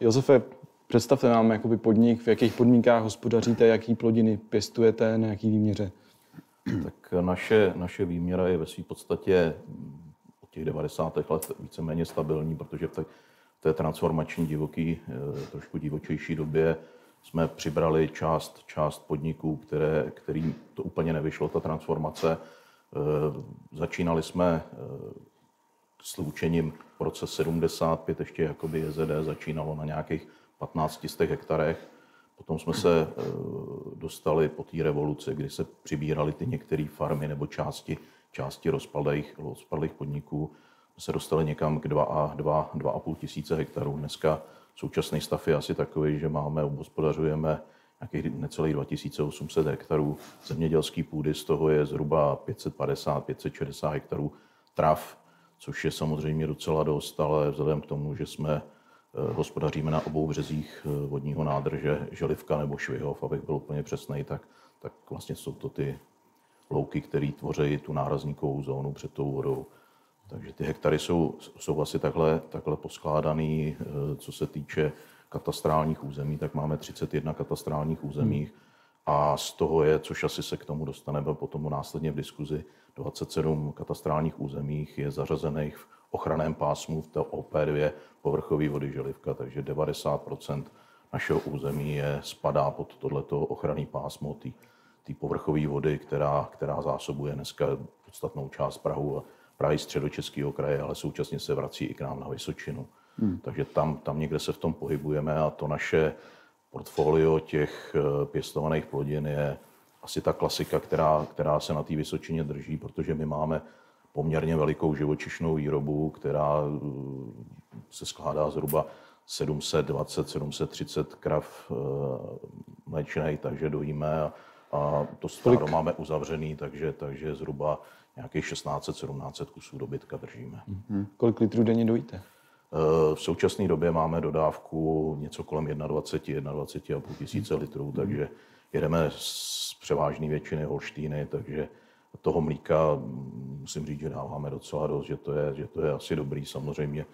Josefe, představte nám jakoby podnik, v jakých podmínkách hospodaříte, jaký plodiny pěstujete, na jaký výměře. Tak naše, naše výměra je ve své podstatě od těch 90. let víceméně stabilní, protože v té, v té transformační divoký, eh, trošku divočejší době jsme přibrali část, část podniků, které, kterým to úplně nevyšlo, ta transformace. Eh, začínali jsme s lůčením v roce 75, ještě jakoby JZD začínalo na nějakých 15 hektarech. Potom jsme se eh, dostali po té revoluci, kdy se přibírali ty některé farmy nebo části, části rozpadlých, rozpadlých podniků. Se dostali někam k 2,5 tisíce hektarů. Dneska současný stav je asi takový, že máme, obhospodařujeme nějakých necelých 2800 hektarů zemědělské půdy, z toho je zhruba 550-560 hektarů trav, což je samozřejmě docela dost, ale vzhledem k tomu, že jsme Eh, hospodaříme na obou březích eh, vodního nádrže Želivka nebo Švihov, abych byl úplně přesný, tak, tak vlastně jsou to ty louky, které tvoří tu nárazníkovou zónu před tou vodou. Takže ty hektary jsou, jsou asi takhle, takhle poskládaný, eh, co se týče katastrálních území, tak máme 31 katastrálních území hmm. a z toho je, což asi se k tomu dostaneme potom následně v diskuzi, 27 katastrálních územích je zařazených v ochraném pásmu v té OP2 povrchové vody Želivka, takže 90% našeho území je, spadá pod tohleto ochranný pásmo té povrchové vody, která, která zásobuje dneska podstatnou část Prahu a Prahy středočeského kraje, ale současně se vrací i k nám na Vysočinu. Hmm. Takže tam, tam někde se v tom pohybujeme a to naše portfolio těch eh, pěstovaných plodin je asi ta klasika, která, která se na té Vysočině drží, protože my máme poměrně velikou živočišnou výrobu, která eh, se skládá zhruba 720-730 krav eh, mléčných, takže dojíme a, a to stádo máme uzavřený, takže, takže zhruba nějakých 16-17 kusů dobytka držíme. Mm-hmm. Kolik litrů denně dojíte? Eh, v současné době máme dodávku něco kolem 21, 21,5 tisíce litrů, takže jedeme z převážné většiny Holštíny, takže toho mlíka musím říct, že dáváme docela dost, že to je, že to je asi dobrý. Samozřejmě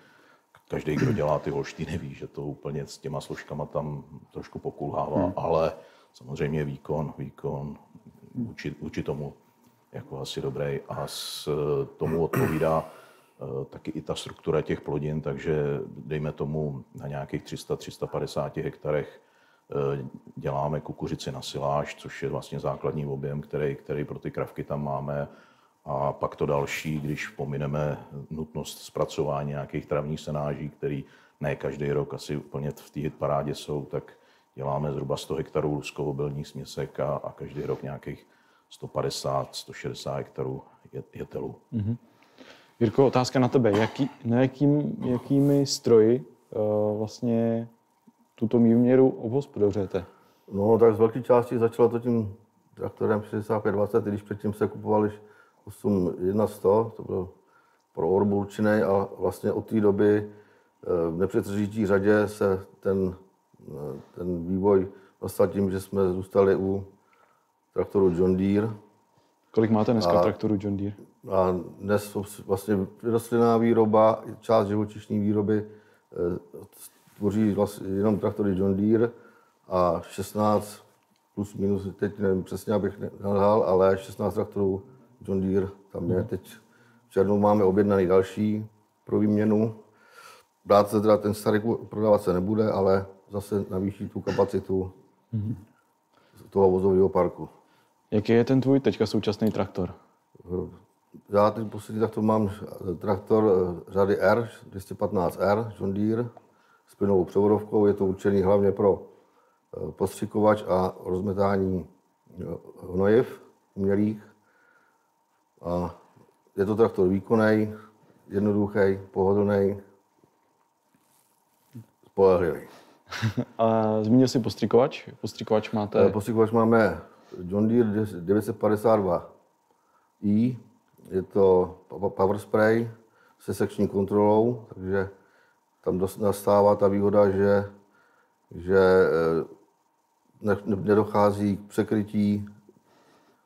každý, kdo dělá ty holštiny, ví, že to úplně s těma složkama tam trošku pokulhává, hmm. ale samozřejmě výkon, výkon vůči, vůči tomu jako asi dobrý a s tomu odpovídá eh, taky i ta struktura těch plodin, takže dejme tomu na nějakých 300-350 hektarech Eh, děláme kukuřici na siláž, což je vlastně základní objem, který, který pro ty kravky tam máme. A pak to další, když pomineme nutnost zpracování nějakých travních senáží, který ne každý rok asi úplně v té parádě jsou, tak děláme zhruba 100 hektarů luskovobilních směsek a, a každý rok nějakých 150-160 hektarů jetelů. Mm-hmm. Jirko, otázka na tebe. Jaký, na jakým, jakými stroji uh, vlastně tuto výměru obhospodařujete? No, tak z velké části začalo to tím traktorem 6520, když předtím se kupovali 8100, to byl pro orbu určený a vlastně od té doby eh, v nepřetržití řadě se ten, eh, ten vývoj dostal tím, že jsme zůstali u traktoru John Deere. Kolik máte dneska a, traktoru John Deere? A dnes vlastně rostlinná výroba, část živočišní výroby eh, tvoří vlastně jenom traktory John Deere a 16 plus minus, teď nevím přesně, abych nelhal, ale 16 traktorů John Deere tam je. Mhm. Teď v červnu máme objednaný další pro výměnu. Dát se teda ten starý prodávat se nebude, ale zase navýší tu kapacitu mm-hmm. toho vozového parku. Jaký je ten tvůj teďka současný traktor? Já teď poslední traktor mám traktor eh, řady R, 215R, John Deere, s plynovou převodovkou. Je to určený hlavně pro eh, postřikovač a rozmetání eh, hnojiv umělých. A je to traktor výkonný, jednoduchý, pohodlný, spolehlivý. A zmínil jsi postřikovač? Postřikovač máte? Eh, postřikovač máme John Deere 952i. Je to power spray se sekční kontrolou, takže tam nastává ta výhoda, že, že eh, nedochází k překrytí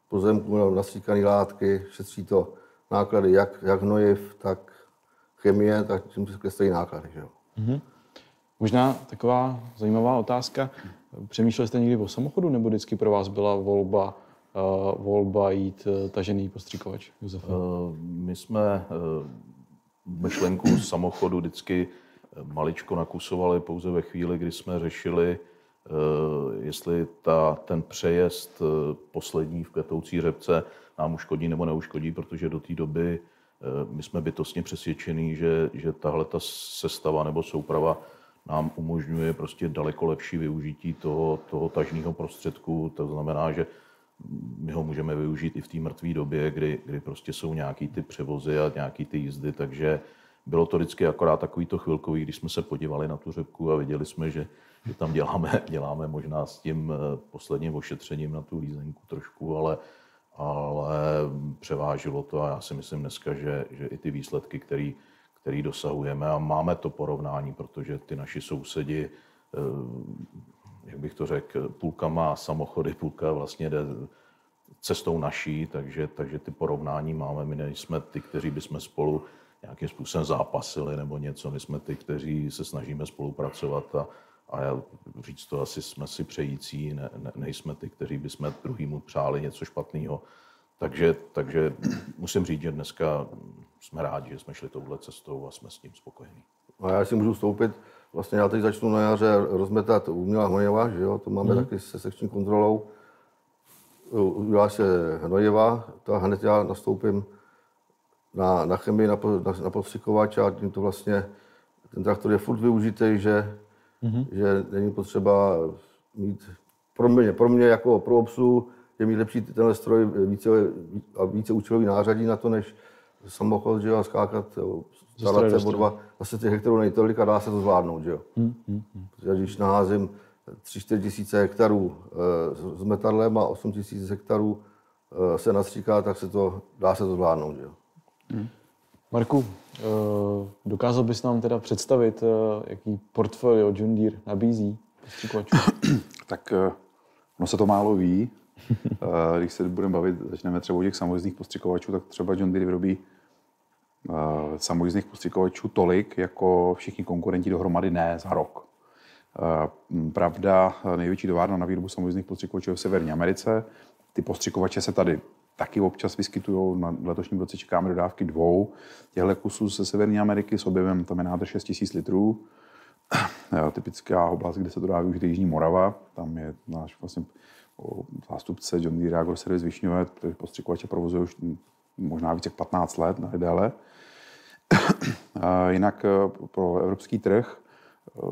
pozemku na nasýkané látky, šetří to náklady jak, jak hnojiv, tak chemie, tak tím se náklady. Že? Mm-hmm. Možná taková zajímavá otázka. Přemýšleli jste někdy o samochodu, nebo vždycky pro vás byla volba, uh, volba jít uh, tažený postřikovač, Josefa? Uh, my jsme uh, myšlenku samochodu vždycky maličko nakusovali pouze ve chvíli, kdy jsme řešili, uh, jestli ta, ten přejezd uh, poslední v kvetoucí řepce nám uškodí nebo neuškodí, protože do té doby uh, my jsme bytostně přesvědčení, že, že tahle ta sestava nebo souprava nám umožňuje prostě daleko lepší využití toho, toho tažního prostředku. To znamená, že my ho můžeme využít i v té mrtvé době, kdy, kdy prostě jsou nějaký ty převozy a nějaký ty jízdy, takže bylo to vždycky akorát takový to chvilkový, když jsme se podívali na tu řepku a viděli jsme, že, že tam děláme, děláme možná s tím eh, posledním ošetřením na tu lízenku trošku, ale, ale převážilo to a já si myslím dneska, že, že i ty výsledky, které který dosahujeme a máme to porovnání, protože ty naši sousedi, eh, jak bych to řekl, půlka má samochody, půlka vlastně jde cestou naší, takže, takže ty porovnání máme. My nejsme ty, kteří bychom spolu nějakým způsobem zápasili nebo něco. My jsme ty, kteří se snažíme spolupracovat a, a já říct to asi jsme si přející, ne, ne, nejsme ty, kteří bychom druhýmu přáli něco špatného. Takže, takže musím říct, že dneska jsme rádi, že jsme šli touhle cestou a jsme s tím spokojení. A já si můžu vstoupit, vlastně já teď začnu na jaře rozmetat umělá hnojiva, že jo, to máme mm. taky se sekční kontrolou. Udělá se hnojiva, to hned já nastoupím na, na chemii, na, na, na postřikovač a tím to vlastně, ten traktor je furt využitý, že, mm-hmm. že není potřeba mít, pro mě, pro mě jako pro obsluhu, je mít lepší tenhle stroj více, a více účelový nářadí na to, než samochod, že jo, a skákat, starat se o dva, zase těch hektarů nejtolik a dá se to zvládnout, že jo. Hmm, hmm, hmm. Protože když naházím 3-4 tisíce hektarů e, s metadlem a 8 tisíc hektarů e, se nastříká, tak se to, dá se to zvládnout, že jo. Hmm. Marku, e, dokázal bys nám teda představit, jaký portfolio John Deere nabízí tak ono se to málo ví. Když se budeme bavit, začneme třeba o těch samojezdných postřikovačů, tak třeba John Deere vyrobí samojízdných postřikovačů tolik, jako všichni konkurenti dohromady ne za rok. Pravda, největší továrna na výrobu samojízdných postřikovačů je v Severní Americe. Ty postřikovače se tady taky občas vyskytují. Na letošním roce čekáme dodávky dvou těchto kusů ze Severní Ameriky s objemem tam je nádrž 6 000 litrů. Typická oblast, kde se to dá využít, je Jižní Morava. Tam je náš vlastně zástupce John Deere Agro Service Višňové, který postřikovače provozuje už možná více jak 15 let, ne déle. Jinak eh, pro evropský trh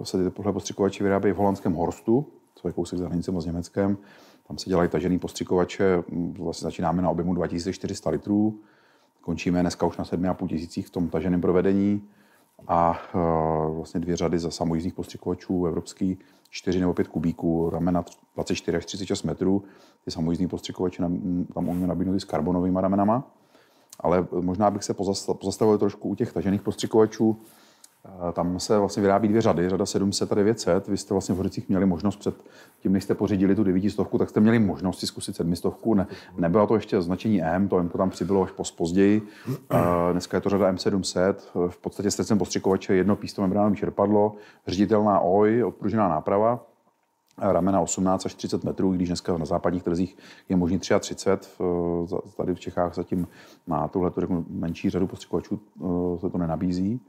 eh, se tyhle postřikovače vyrábějí v holandském Horstu, co je kousek za hranicem s Německem. Tam se dělají tažený postřikovače, vlastně začínáme na objemu 2400 litrů, končíme dneska už na 7,5 tisících v tom taženém provedení a uh, vlastně dvě řady za samojízdních postřikovačů evropský 4 nebo 5 kubíků, ramena 24 až 36 metrů. Ty samojízdní postřikovače tam umíme nabídnout s karbonovými ramenama ale možná bych se pozastavil trošku u těch tažených postřikovačů. Tam se vlastně vyrábí dvě řady, řada 700 a 900. Vy jste vlastně v Hořicích měli možnost před tím, než jste pořídili tu 900, tak jste měli možnost si zkusit 700. Ne, nebylo to ještě označení M, to M tam přibylo až později. Dneska je to řada M700. V podstatě s postřikovače jedno písto membránový čerpadlo, ředitelná OJ, odpružená náprava ramena 18 až 30 metrů, když dneska na západních trzích je možný 33. Tady v Čechách zatím na tuhle menší řadu postřikovačů eh, se to nenabízí.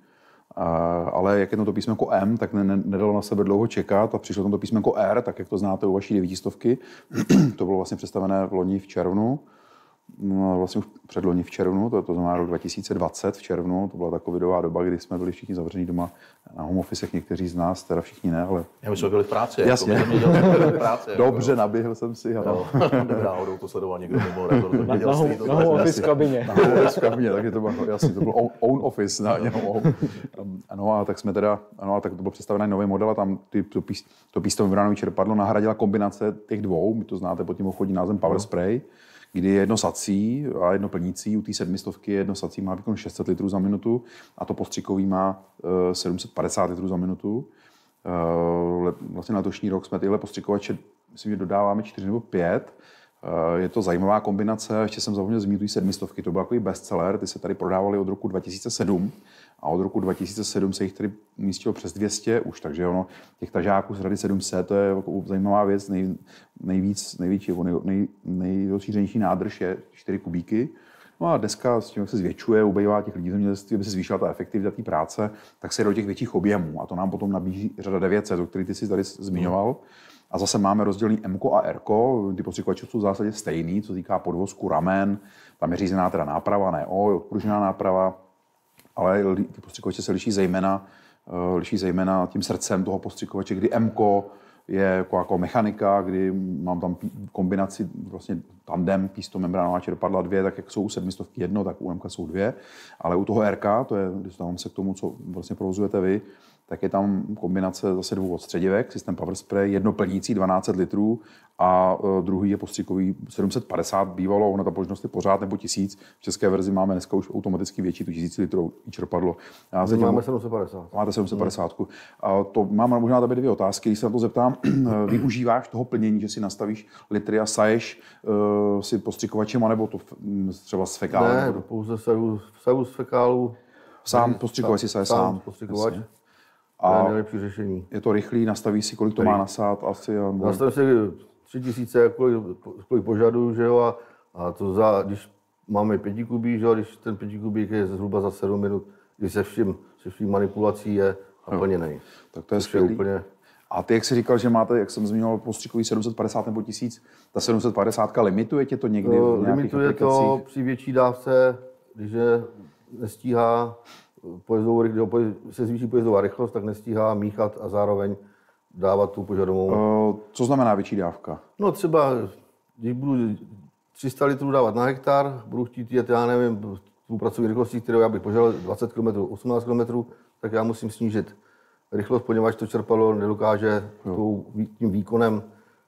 Ale jak je to písmenko M, tak ne, nedalo na sebe dlouho čekat a přišlo tam to písmenko R, tak jak to znáte u vaší devítistovky. to bylo vlastně představené v loni v červnu. No, vlastně už předloni v červnu, to, to znamená rok 2020 v červnu, to byla taková vidová doba, kdy jsme byli všichni zavření doma na home office, někteří z nás, teda všichni ne, ale... Já jsme byli v práci. Jasně. Jako, práci, jako, Dobře, naběhl jsem si. Ano. náhodou to sledoval někdo mimo rezort Na, na, home, na home office kabině. Na home office kabině, takže to bylo, jasně, to bylo own office. Na, no, ano, a tak jsme teda, ano, a tak to byl představený nový model a tam ty, to, píst, to písto vybrané čerpadlo nahradila kombinace těch dvou, my to znáte pod tím obchodní názvem Power Spray kdy je jedno sací a jedno plnící. U té sedmistovky jedno sací má výkon 600 litrů za minutu a to postřikový má 750 eh, litrů za minutu. Eh, vlastně na letošní rok jsme tyhle postřikovače, myslím, že dodáváme 4 nebo 5 Eh, je to zajímavá kombinace, ještě jsem zapomněl zmínit sedmistovky, to byl takový bestseller, ty se tady prodávaly od roku 2007 a od roku 2007 se jich tady umístilo přes 200 už, takže ono, těch tažáků z Rady 700, to je jako zajímavá věc, nej, nejvíc, největší, nej, nej, nejrozšířenější nádrž je 4 kubíky, No a dneska s tím, jak se zvětšuje, ubývá těch lidí v zemědělství, aby se zvýšila ta efektivita té práce, tak se do těch větších objemů. A to nám potom nabízí řada 900, o kterých ty si tady zmiňoval. A zase máme rozdělení M a R. Ty postřikovače jsou v zásadě stejný, co týká podvozku, ramen. Tam je řízená teda náprava, ne O, odpružená náprava. Ale ty postřikovače se liší zejména, eh, liší zejména tím srdcem toho postřikovače, kdy M je jako, jako mechanika, kdy mám tam kombinaci vlastně tandem pístomembránová čerpadla dvě, tak jak jsou u sedmistovky jedno, tak u MK jsou dvě. Ale u toho RK, to je, dostávám se k tomu, co vlastně provozujete vy, tak je tam kombinace zase dvou odstředivek, systém Power Spray, jedno plnící 12 litrů a uh, druhý je postřikový 750 bývalo, ona ta možnost je pořád nebo 1000. V české verzi máme dneska už automaticky větší, tu 1000 litrů čerpadlo. Já máme 750. Máte 750. Hmm. A to mám možná tady dvě otázky, když se na to zeptám. Využíváš toho plnění, že si nastavíš litry a saješ uh, si postřikovačem, nebo to třeba s fekálem? Ne, pouze saju, saju z fekálu. Sám postřikovač si sám. Sám postřikovač. A to je nejlepší řešení. Je to rychlý, nastaví si, kolik to má nasát asi. A... Nastavím si tři tisíce, kolik, kolik požaduju, že jo, a, a to za, když máme pěti kubí, že jo, když ten pěti kubík je zhruba za 7 minut, když se vším, se vším manipulací je naplněný. Tak to je skvělý. Úplně... A ty, jak jsi říkal, že máte, jak jsem zmínil, postřikový 750 nebo 1000, ta 750 limituje tě to někdy no, Limituje aplikacích? to při větší dávce, když je nestíhá pojezdovou, když se zvýší pojezdová rychlost, tak nestíhá míchat a zároveň dávat tu požadovanou. Uh, co znamená větší dávka? No třeba, když budu 300 litrů dávat na hektar, budu chtít jet, já nevím, tu pracovní rychlostí, kterou já bych požadal 20 km, 18 km, tak já musím snížit rychlost, poněvadž to čerpalo nedokáže tím výkonem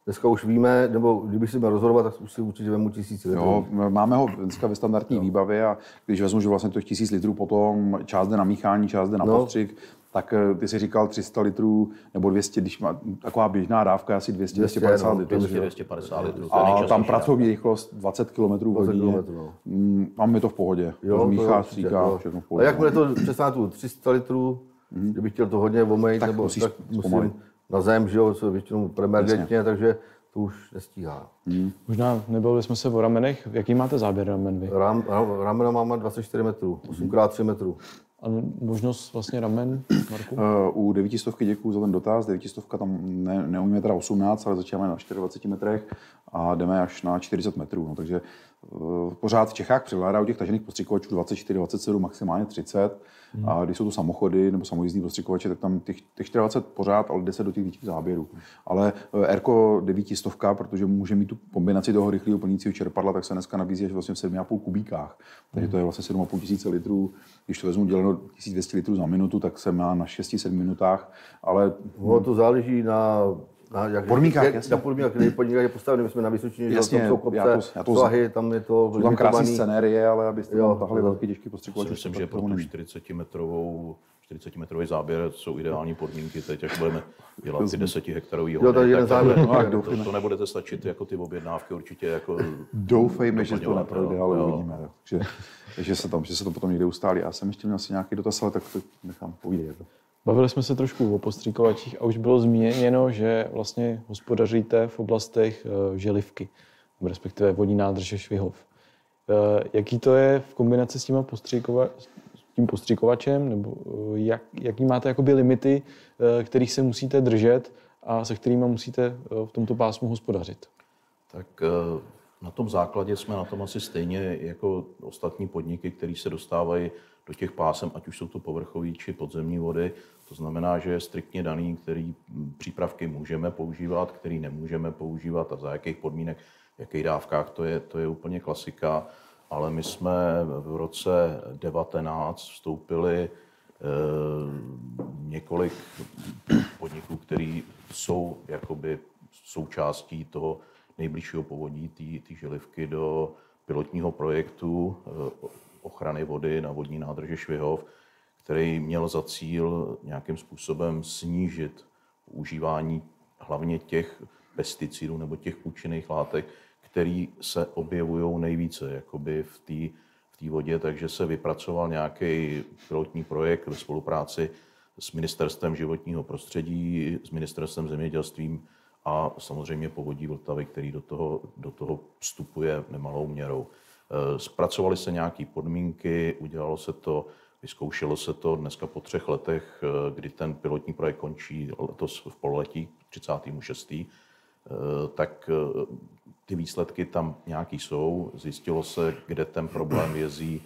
Dneska už víme, nebo kdybych si měl rozhodovat, tak už si určitě vemu tisíc litrů. Jo, máme ho dneska ve standardní jo. výbavě a když vezmu, že vlastně těch tisíc litrů potom část jde na míchání, část jde na no. postřik, tak eh, ty si říkal 300 litrů nebo 200, když má taková běžná dávka asi 200, 250 litrů. 200, 250 litrů. A tam pracovní rychlost 20 km hodině. No. Mm, mám mi to v pohodě. Jo, míchá, stříká, všechno v pohodě. A jakmile to přesná tu 300 litrů, mm-hmm. kdybych chtěl to hodně omejit, tak nebo tak musím, na zem, že jo, co většinou premergentně, takže to už nestíhá. Hmm. Možná nebavili jsme se o ramenech. Jaký máte záběr ramen vy? Ram, ramena máme 24 metrů, 8x3 metrů. A možnost vlastně ramen, Marku? Uh, u 900 děkuji za ten dotaz. 900 tam ne, neumíme teda 18, ale začínáme na 24 metrech a jdeme až na 40 metrů. No, takže uh, pořád v Čechách převládá u těch tažených postřikovačů 24, 27, maximálně 30. Hmm. A když jsou to samochody nebo samojízdní postřikovače, tak tam těch, těch 24 pořád, ale 10 do těch větších záběrů. Ale uh, Erko 900, protože může mít tu kombinaci toho rychlého plnícího čerpadla, tak se dneska nabízí až vlastně v 7,5 kubíkách. Takže to je vlastně 7,5 tisíce litrů. Když to vezmu děleno 1200 litrů za minutu, tak se má na 6-7 minutách, ale... No, to záleží na na jak, podmínkách, jak, jasně. Na podmínkách, který podnik je postavený, my jsme na Vysočině, jasně, tam jsou kopce, já to, já to svahy, tam je to Jsou tam krásné scenérie, ale abyste jo, tam tahali velký těžký postřikovač. Myslím, že pro tu 40 metrovou 40 metrový záběr jsou ideální podmínky teď, jak budeme dělat ty 10 hektarový jo, tady jeden záběr. No, to, to, nebudete stačit jako ty objednávky určitě jako Doufejme, že to neprojde, ale jo. uvidíme. že, že, se tam, že se to potom někde ustálí. Já jsem ještě měl asi nějaký dotaz, ale tak to nechám povídat. Bavili jsme se trošku o postříkovačích a už bylo zmíněno, že vlastně hospodaříte v oblastech eh, želivky, respektive vodní nádrže Švihov. Eh, jaký to je v kombinaci s, těma postříkova, tím postříkovačem, nebo eh, jak, jaký máte jakoby limity, kterých se musíte držet a se kterými musíte v tomto pásmu hospodařit? Tak na tom základě jsme na tom asi stejně jako ostatní podniky, které se dostávají do těch pásem, ať už jsou to povrchové či podzemní vody. To znamená, že je striktně daný, který přípravky můžeme používat, který nemůžeme používat a za jakých podmínek, v jakých dávkách, to je, to je úplně klasika. Ale my jsme v roce 19 vstoupili e, několik podniků, které jsou jakoby součástí toho nejbližšího povodí té želivky do pilotního projektu eh, ochrany vody na vodní nádrže Švihov, který měl za cíl nějakým způsobem snížit používání hlavně těch pesticidů nebo těch účinných látek, které se objevují nejvíce jakoby v té v vodě, takže se vypracoval nějaký pilotní projekt ve spolupráci s Ministerstvem životního prostředí, s Ministerstvem zemědělstvím a samozřejmě povodí Vltavy, který do toho, do toho vstupuje nemalou měrou. Eh, zpracovaly se nějaké podmínky, udělalo se to, vyzkoušelo se to dneska po třech letech, eh, kdy ten pilotní projekt končí letos v pololetí 36. Eh, tak ty výsledky tam nějaký jsou. Zjistilo se, kde ten problém jezí,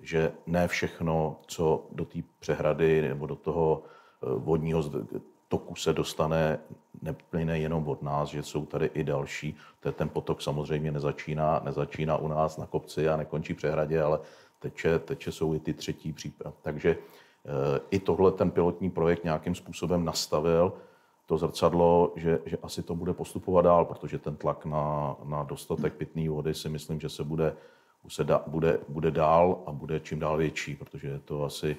že ne všechno, co do té přehrady nebo do toho vodního toku se dostane, neplyne jenom od nás, že jsou tady i další. Ten potok samozřejmě nezačíná, nezačíná u nás na kopci a nekončí přehradě, ale teče, teče jsou i ty třetí příprav. Takže eh, i tohle ten pilotní projekt nějakým způsobem nastavil, to zrcadlo, že, že asi to bude postupovat dál, protože ten tlak na, na dostatek pitné vody si myslím, že se bude, se da, bude, bude dál a bude čím dál větší, protože je to asi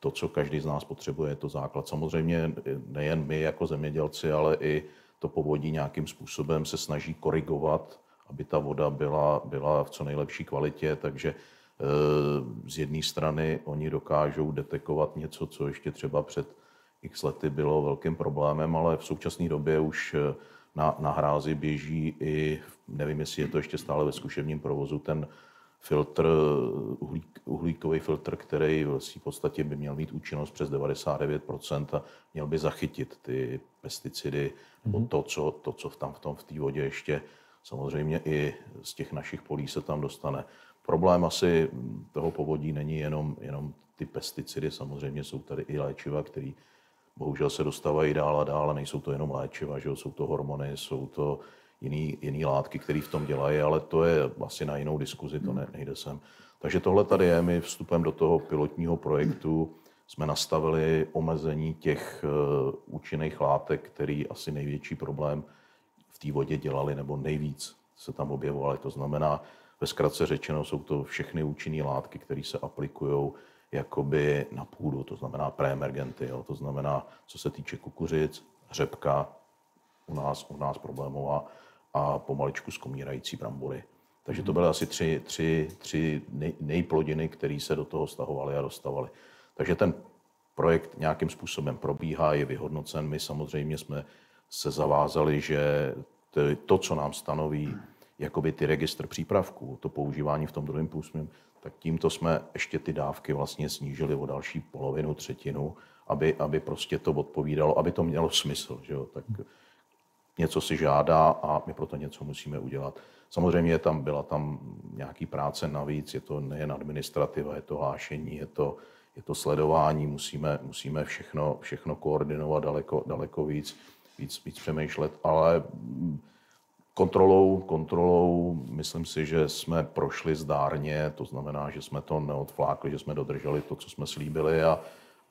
to, co každý z nás potřebuje, je to základ. Samozřejmě nejen my jako zemědělci, ale i to povodí nějakým způsobem se snaží korigovat, aby ta voda byla, byla v co nejlepší kvalitě, takže eh, z jedné strany oni dokážou detekovat něco, co ještě třeba před x lety bylo velkým problémem, ale v současné době už eh, na, na hrázi běží i, nevím, jestli je to ještě stále ve zkušebním provozu, ten filtr, uhlík, uhlíkový filtr, který v podstatě by měl mít účinnost přes 99% a měl by zachytit ty pesticidy nebo mhm. to, co, to, co tam v tom v té vodě ještě samozřejmě i z těch našich polí se tam dostane. Problém asi toho povodí není jenom, jenom ty pesticidy, samozřejmě jsou tady i léčiva, které bohužel se dostávají dál a dál a nejsou to jenom léčiva, že jsou to hormony, jsou to jiný, jiný látky, které v tom dělají, ale to je asi na jinou diskuzi, to ne, nejde sem. Takže tohle tady je, my vstupem do toho pilotního projektu jsme nastavili omezení těch uh, účinných látek, který asi největší problém v té vodě dělali, nebo nejvíc se tam objevovaly. To znamená, ve zkratce řečeno, jsou to všechny účinné látky, které se aplikují jakoby na půdu, to znamená preemergenty, jo. to znamená, co se týče kukuřic, řepka, u nás, u nás problémová, a pomaličku skomírající brambory. Takže to byly asi tři, tři, tři nej, nejplodiny, které se do toho stahovaly a dostavaly. Takže ten projekt nějakým způsobem probíhá, je vyhodnocen. My samozřejmě jsme se zavázali, že to, co nám stanoví jakoby ty registr přípravků, to používání v tom druhém půsmě, tak tímto jsme ještě ty dávky vlastně snížili o další polovinu, třetinu, aby, aby prostě to odpovídalo, aby to mělo smysl. Že jo? Tak něco si žádá a my proto něco musíme udělat. Samozřejmě tam byla tam nějaký práce navíc, je to nejen administrativa, je to hlášení, je to, je to sledování, musíme, musíme všechno, všechno koordinovat daleko, daleko víc, víc, víc přemýšlet, ale kontrolou, kontrolou myslím si, že jsme prošli zdárně, to znamená, že jsme to neodflákli, že jsme dodrželi to, co jsme slíbili a,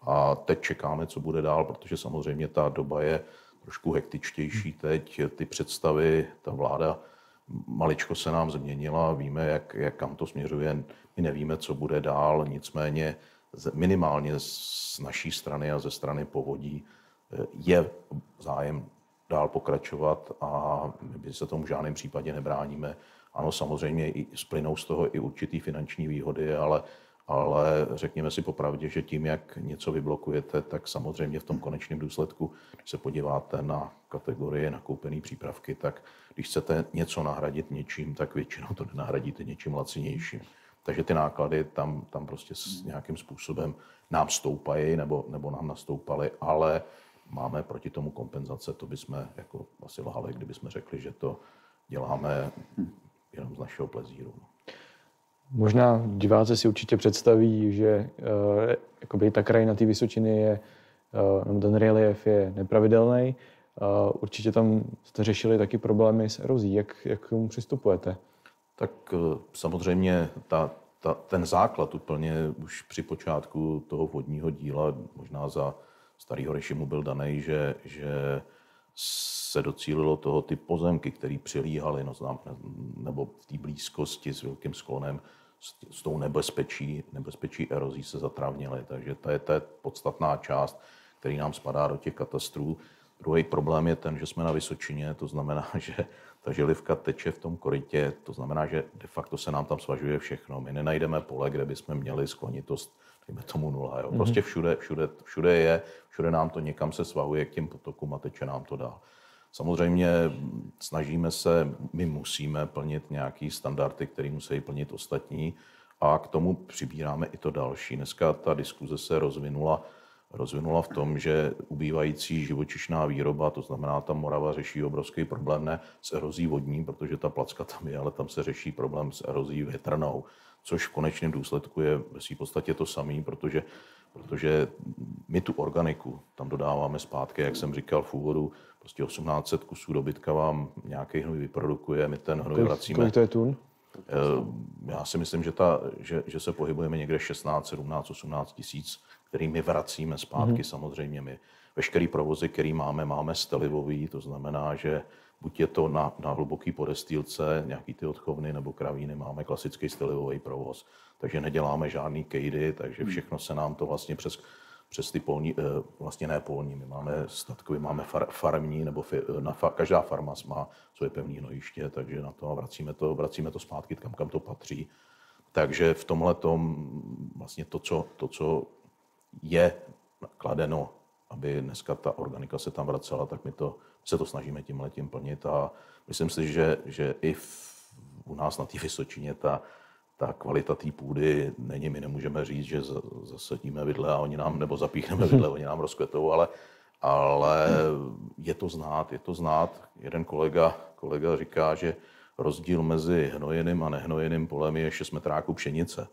a teď čekáme, co bude dál, protože samozřejmě ta doba je trošku hektičtější teď. Ty představy, ta vláda maličko se nám změnila, víme, jak, jak kam to směřuje, my nevíme, co bude dál, nicméně minimálně z naší strany a ze strany povodí eh, je zájem dál pokračovat a my se tomu v žádném případě nebráníme. Ano, samozřejmě i splynou z toho i určitý finanční výhody, ale ale řekněme si popravdě, že tím, jak něco vyblokujete, tak samozřejmě v tom konečném důsledku, když se podíváte na kategorie nakoupené přípravky, tak když chcete něco nahradit něčím, tak většinou to nahradíte něčím lacinějším. Takže ty náklady tam, tam prostě s nějakým způsobem nám stoupají nebo, nebo nám nastoupaly, ale máme proti tomu kompenzace. To bychom jako asi lhali, kdybychom řekli, že to děláme jenom z našeho plezíru. Možná diváci si určitě představí, že uh, jakoby ta krajina té Vysočiny je, uh, ten relief je nepravidelný. Uh, určitě tam jste řešili taky problémy s erozí. Jak, jak k tomu přistupujete? Tak uh, samozřejmě ta, ta, ten základ úplně už při počátku toho vodního díla, možná za starého režimu byl daný, že, že se docílilo toho ty pozemky, které přilíhaly, no, znám, nebo v té blízkosti s velkým sklonem, s, s tou nebezpečí, nebezpečí erozí se zatrávnily. Takže to je, je podstatná část, který nám spadá do těch katastrů. Druhý problém je ten, že jsme na Vysočině, to znamená, že ta želivka teče v tom korytě, to znamená, že de facto se nám tam svažuje všechno. My nenajdeme pole, kde bychom měli sklonitost, dejme tomu nula. Jo. Prostě všude, všude, všude je, všude nám to někam se svahuje k těm potokům a teče nám to dál. Samozřejmě snažíme se, my musíme plnit nějaký standardy, které musí plnit ostatní a k tomu přibíráme i to další. Dneska ta diskuze se rozvinula rozvinula v tom, že ubývající živočišná výroba, to znamená, ta Morava řeší obrovský problém ne s erozí vodní, protože ta placka tam je, ale tam se řeší problém s erozí větrnou, což v konečném důsledku je ve v podstatě to samé, protože, protože my tu organiku tam dodáváme zpátky, jak jsem říkal v úvodu, prostě 1800 kusů dobytka vám nějaký hnoj vyprodukuje, my ten hnoj Kolik, vracíme. kolik to je tun? Eh, Já si myslím, že, ta, že, že se pohybujeme někde 16, 17, 18 tisíc který my vracíme zpátky mm-hmm. samozřejmě my. Veškerý provozy, který máme, máme stelivový, to znamená, že buď je to na, na hluboký podestýlce, nějaký ty odchovny nebo kravíny, máme klasický stelivový provoz. Takže neděláme žádný kejdy, takže mhm. všechno se nám to vlastně přes, přes ty polní, eh, vlastně ne polní, my máme statkový, máme far, farmní, nebo fi, na, každá farma má svoje pevné hnojiště, takže na to a vracíme to, vracíme to zpátky kam, kam to patří. Takže v tomhle tom vlastně to, co, to, co je kladeno, aby dneska ta organika se tam vracela, tak my to, se to snažíme tím letím plnit a myslím si, že, že i v, u nás na té Vysočině ta, ta kvalita té půdy není, my nemůžeme říct, že zasadíme vidle a oni nám, nebo zapíchneme vidle, oni nám rozkvetou, ale, ale je to znát, je to znát. Jeden kolega, kolega říká, že rozdíl mezi hnojeným a nehnojeným polem je 6 metráků pšenice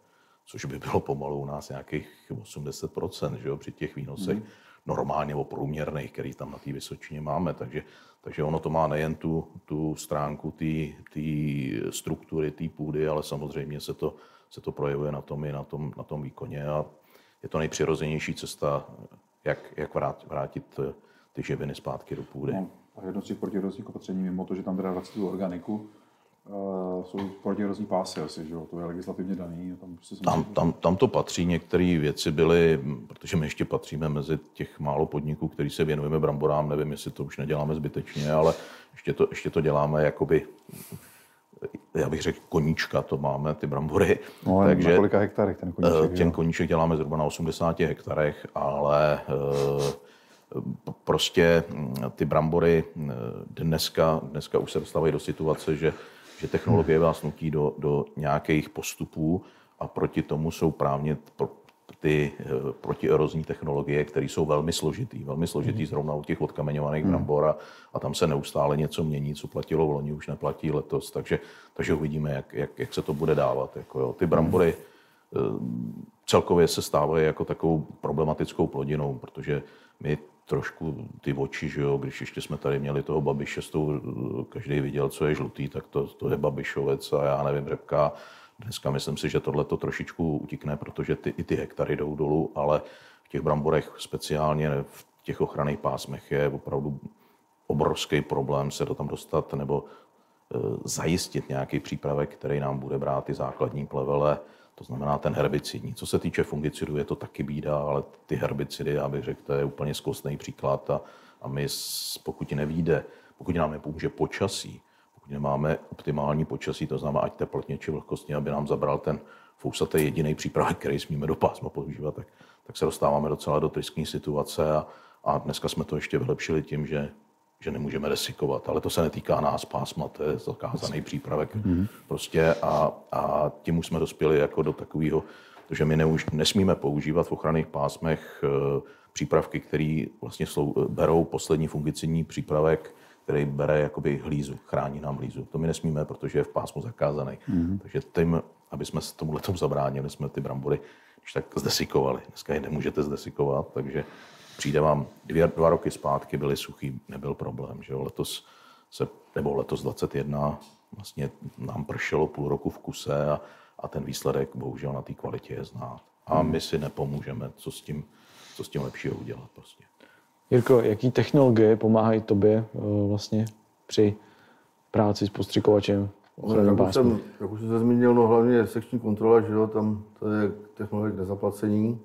což by bylo pomalu u nás nějakých 80%, že jo, při těch výnosech mm. Normálně nebo průměrných, který tam na té Vysočině máme. Takže, takže ono to má nejen tu, tu stránku té struktury, té půdy, ale samozřejmě se to, se to projevuje na tom i na tom, na tom výkoně a je to nejpřirozenější cesta, jak, jak vrát, vrátit ty živiny zpátky do půdy. No, a jedno z těch opatření, mimo to, že tam teda vrací tu organiku, Uh, jsou protierozní pásy asi, že jo? To je legislativně daný. Tam, prostě tam, tam, tam to patří, některé věci byly, protože my ještě patříme mezi těch málo podniků, který se věnujeme bramborám, nevím, jestli to už neděláme zbytečně, ale ještě to, ještě to děláme jakoby já bych řekl koníčka, to máme, ty brambory. No, Takže, na kolika hektarech ten koníček? Eh, ten koníček děláme zhruba na 80 hektarech, ale eh, prostě hm, ty brambory dneska, dneska už se dostávají do situace, že že technologie vás nutí do, do nějakých postupů a proti tomu jsou právně ty eh, protierozní technologie, které jsou velmi složitý, velmi složitý mm. zrovna u těch odkameňovaných mm. brambor a, a tam se neustále něco mění, co platilo v loni, už neplatí letos, takže, takže uvidíme, jak, jak, jak se to bude dávat. Jako jo. Ty brambory mm. celkově se stávají jako takovou problematickou plodinou, protože my trošku ty oči, že jo, když ještě jsme tady měli toho Babiše, s tou, každý viděl, co je žlutý, tak to, to je Babišovec a já nevím, řepka. Dneska myslím si, že tohle to trošičku utikne, protože ty, i ty hektary jdou dolů, ale v těch bramborech speciálně v těch ochranných pásmech je opravdu obrovský problém se do tam dostat nebo e, zajistit nějaký přípravek, který nám bude brát ty základní plevele, to znamená ten herbicidní. Co se týče fungicidů, je to taky bída, ale ty herbicidy, já bych řekl, to je úplně zkostný příklad a, a my, pokud nevíde, pokud nám nepomůže počasí, pokud nemáme optimální počasí, to znamená ať teplotně či vlhkostně, aby nám zabral ten fousatý jediný přípravek, který smíme do pásma používat, tak, tak se dostáváme docela do tristní situace a, a dneska jsme to ještě vylepšili tím, že že nemůžeme desikovat, ale to se netýká nás, pásma, to je zakázaný přípravek mm-hmm. prostě a, a tím už jsme dospěli jako do takového, že my neuž, nesmíme používat v ochranných pásmech e, přípravky, které vlastně slou, berou poslední fungicidní přípravek, který bere jakoby hlízu, chrání nám hlízu. To my nesmíme, protože je v pásmu zakázaný. Mm-hmm. Takže tím, aby jsme tomuhle tomu zabránili, jsme ty brambory když tak zdesikovali. Dneska je nemůžete zdesikovat, takže přijde vám dvě, dva roky zpátky, byly suchý, nebyl problém. Že jo? Letos se, nebo letos 21, vlastně nám pršelo půl roku v kuse a, a ten výsledek bohužel na té kvalitě je znát. A hmm. my si nepomůžeme, co s tím, co s tím lepšího udělat. Prostě. Jirko, jaký technologie pomáhají tobě eh, vlastně při práci s postřikovačem? No, jak, už jsem, jak už jsem se zmínil, no hlavně sekční kontrola, že jo, tam to je technologie k nezaplacení.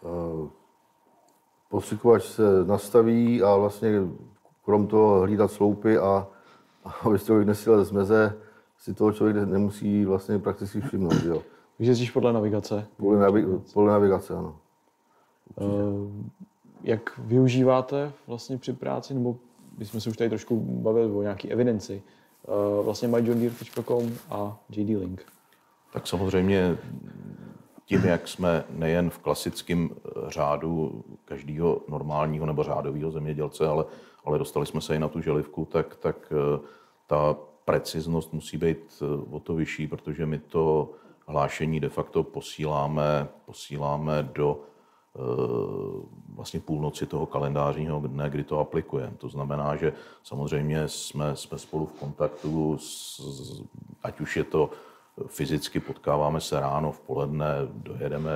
Uh, postřikovač se nastaví a vlastně krom toho hlídat sloupy a, a aby se člověk nesílel z meze, si toho člověk nemusí vlastně prakticky všimnout. Jo. Takže jezdíš podle navigace? Podle, navi- podle navigace, ano. Uh, jak využíváte vlastně při práci, nebo my jsme se už tady trošku bavili o nějaké evidenci, uh, vlastně myjohndeere.com a JD Link. Tak samozřejmě tím, jak jsme nejen v klasickém řádu každého normálního nebo řádového zemědělce, ale, ale dostali jsme se i na tu želivku, tak, tak ta preciznost musí být o to vyšší, protože my to hlášení de facto posíláme, posíláme do vlastně půlnoci toho kalendářního dne, kdy to aplikujeme. To znamená, že samozřejmě jsme, jsme spolu v kontaktu, s, ať už je to fyzicky, potkáváme se ráno, v poledne, dojedeme,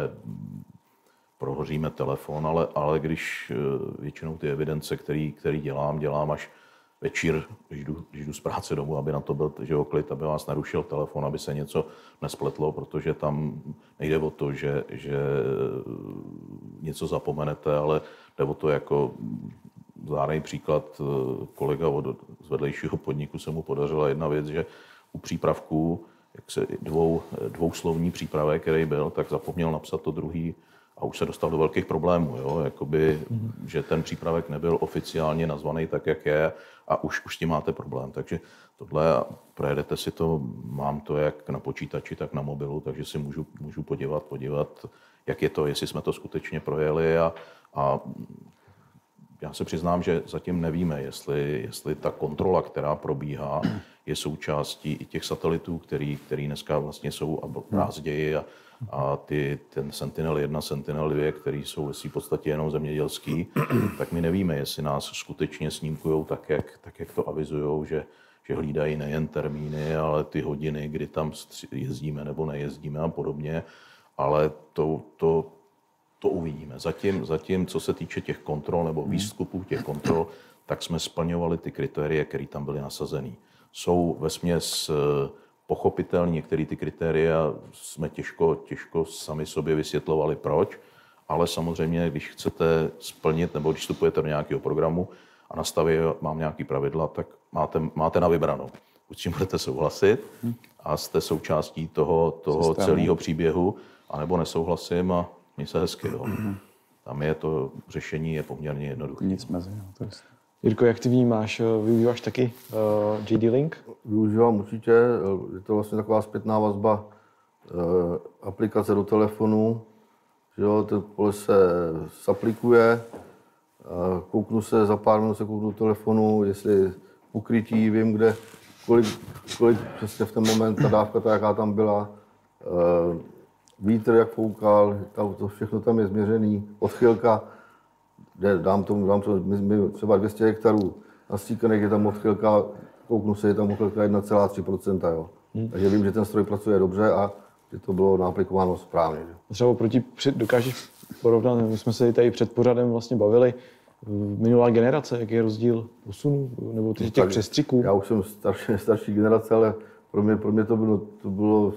prohoříme telefon, ale, ale když většinou ty evidence, který, který dělám, dělám až večer, když jdu, když jdu z práce domů, aby na to byl že klid, aby vás narušil telefon, aby se něco nespletlo, protože tam nejde o to, že, že něco zapomenete, ale jde o to jako zároveň příklad kolega od, z vedlejšího podniku se mu podařila jedna věc, že u přípravků, jak se dvou, dvouslovní přípravek, který byl, tak zapomněl napsat to druhý a už se dostal do velkých problémů, jo? Jakoby, mm. že ten přípravek nebyl oficiálně nazvaný tak, jak je a už, už s tím máte problém. Takže tohle projedete si to, mám to jak na počítači, tak na mobilu, takže si můžu, můžu podívat, podívat, jak je to, jestli jsme to skutečně projeli a, a já se přiznám, že zatím nevíme, jestli, jestli ta kontrola, která probíhá, je součástí i těch satelitů, který, který dneska vlastně jsou a brázději a, a ty, ten Sentinel 1, Sentinel 2, který jsou v podstatě jenom zemědělský, tak my nevíme, jestli nás skutečně snímkují tak, jak, tak, jak to avizují, že, že hlídají nejen termíny, ale ty hodiny, kdy tam jezdíme nebo nejezdíme a podobně. Ale to, to, to uvidíme. Zatím, zatím, co se týče těch kontrol nebo výstupů těch kontrol, tak jsme splňovali ty kritérie, které tam byly nasazené. Jsou ve směs pochopitelně některé ty kritéria jsme těžko, těžko sami sobě vysvětlovali, proč, ale samozřejmě, když chcete splnit nebo když vstupujete do nějakého programu a nastaví mám nějaký pravidla, tak máte, máte na vybranou. Buď s tím budete souhlasit a jste součástí toho, toho celého příběhu, anebo nesouhlasím a mě se hezky. Jo. Tam je to řešení je poměrně jednoduché. Nic mezi, jo, to je Jirko, jak ty vnímáš? Využíváš taky uh, JD Link? Využívám určitě. Je to vlastně taková zpětná vazba uh, aplikace do telefonu. Že jo, ten pole se zaplikuje, uh, kouknu se, za pár minut se kouknu do telefonu, jestli pokrytí, vím, kde, kolik, kolik přesně v ten moment ta dávka, ta, jaká tam byla, uh, vítr, jak foukal, to všechno tam je změřený, odchylka, dám tomu, dám tomu my, my třeba 200 hektarů nastíkaných, je tam odchylka, kouknu se, je tam odchylka 1,3%. Jo. Hmm. Takže vím, že ten stroj pracuje dobře a že to bylo naaplikováno správně. Že. Třeba oproti, dokážeš porovnat, my jsme se tady před pořadem vlastně bavili, minulá generace, jaký je rozdíl posunu nebo těch, těch přestřiků? Já už jsem starší, starší generace, ale pro mě, pro mě to bylo, to bylo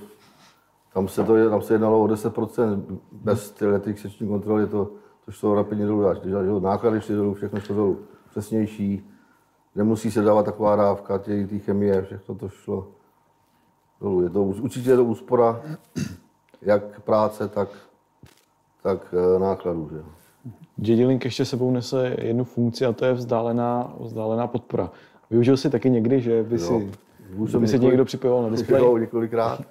tam se, to, tam se jednalo o 10%, bez těch seční kontroly je to to šlo rapidně dolů, až náklady šly dolů, všechno šlo dolů. Přesnější, nemusí se dávat taková dávka té chemie, všechno to šlo dolů. Je to, určitě je to úspora jak práce, tak, tak eh, nákladů. Že? JD-Link ještě sebou nese jednu funkci a to je vzdálená, vzdálená podpora. Využil jsi taky někdy, že by si, už by si někdo připojoval na displej? Několikrát.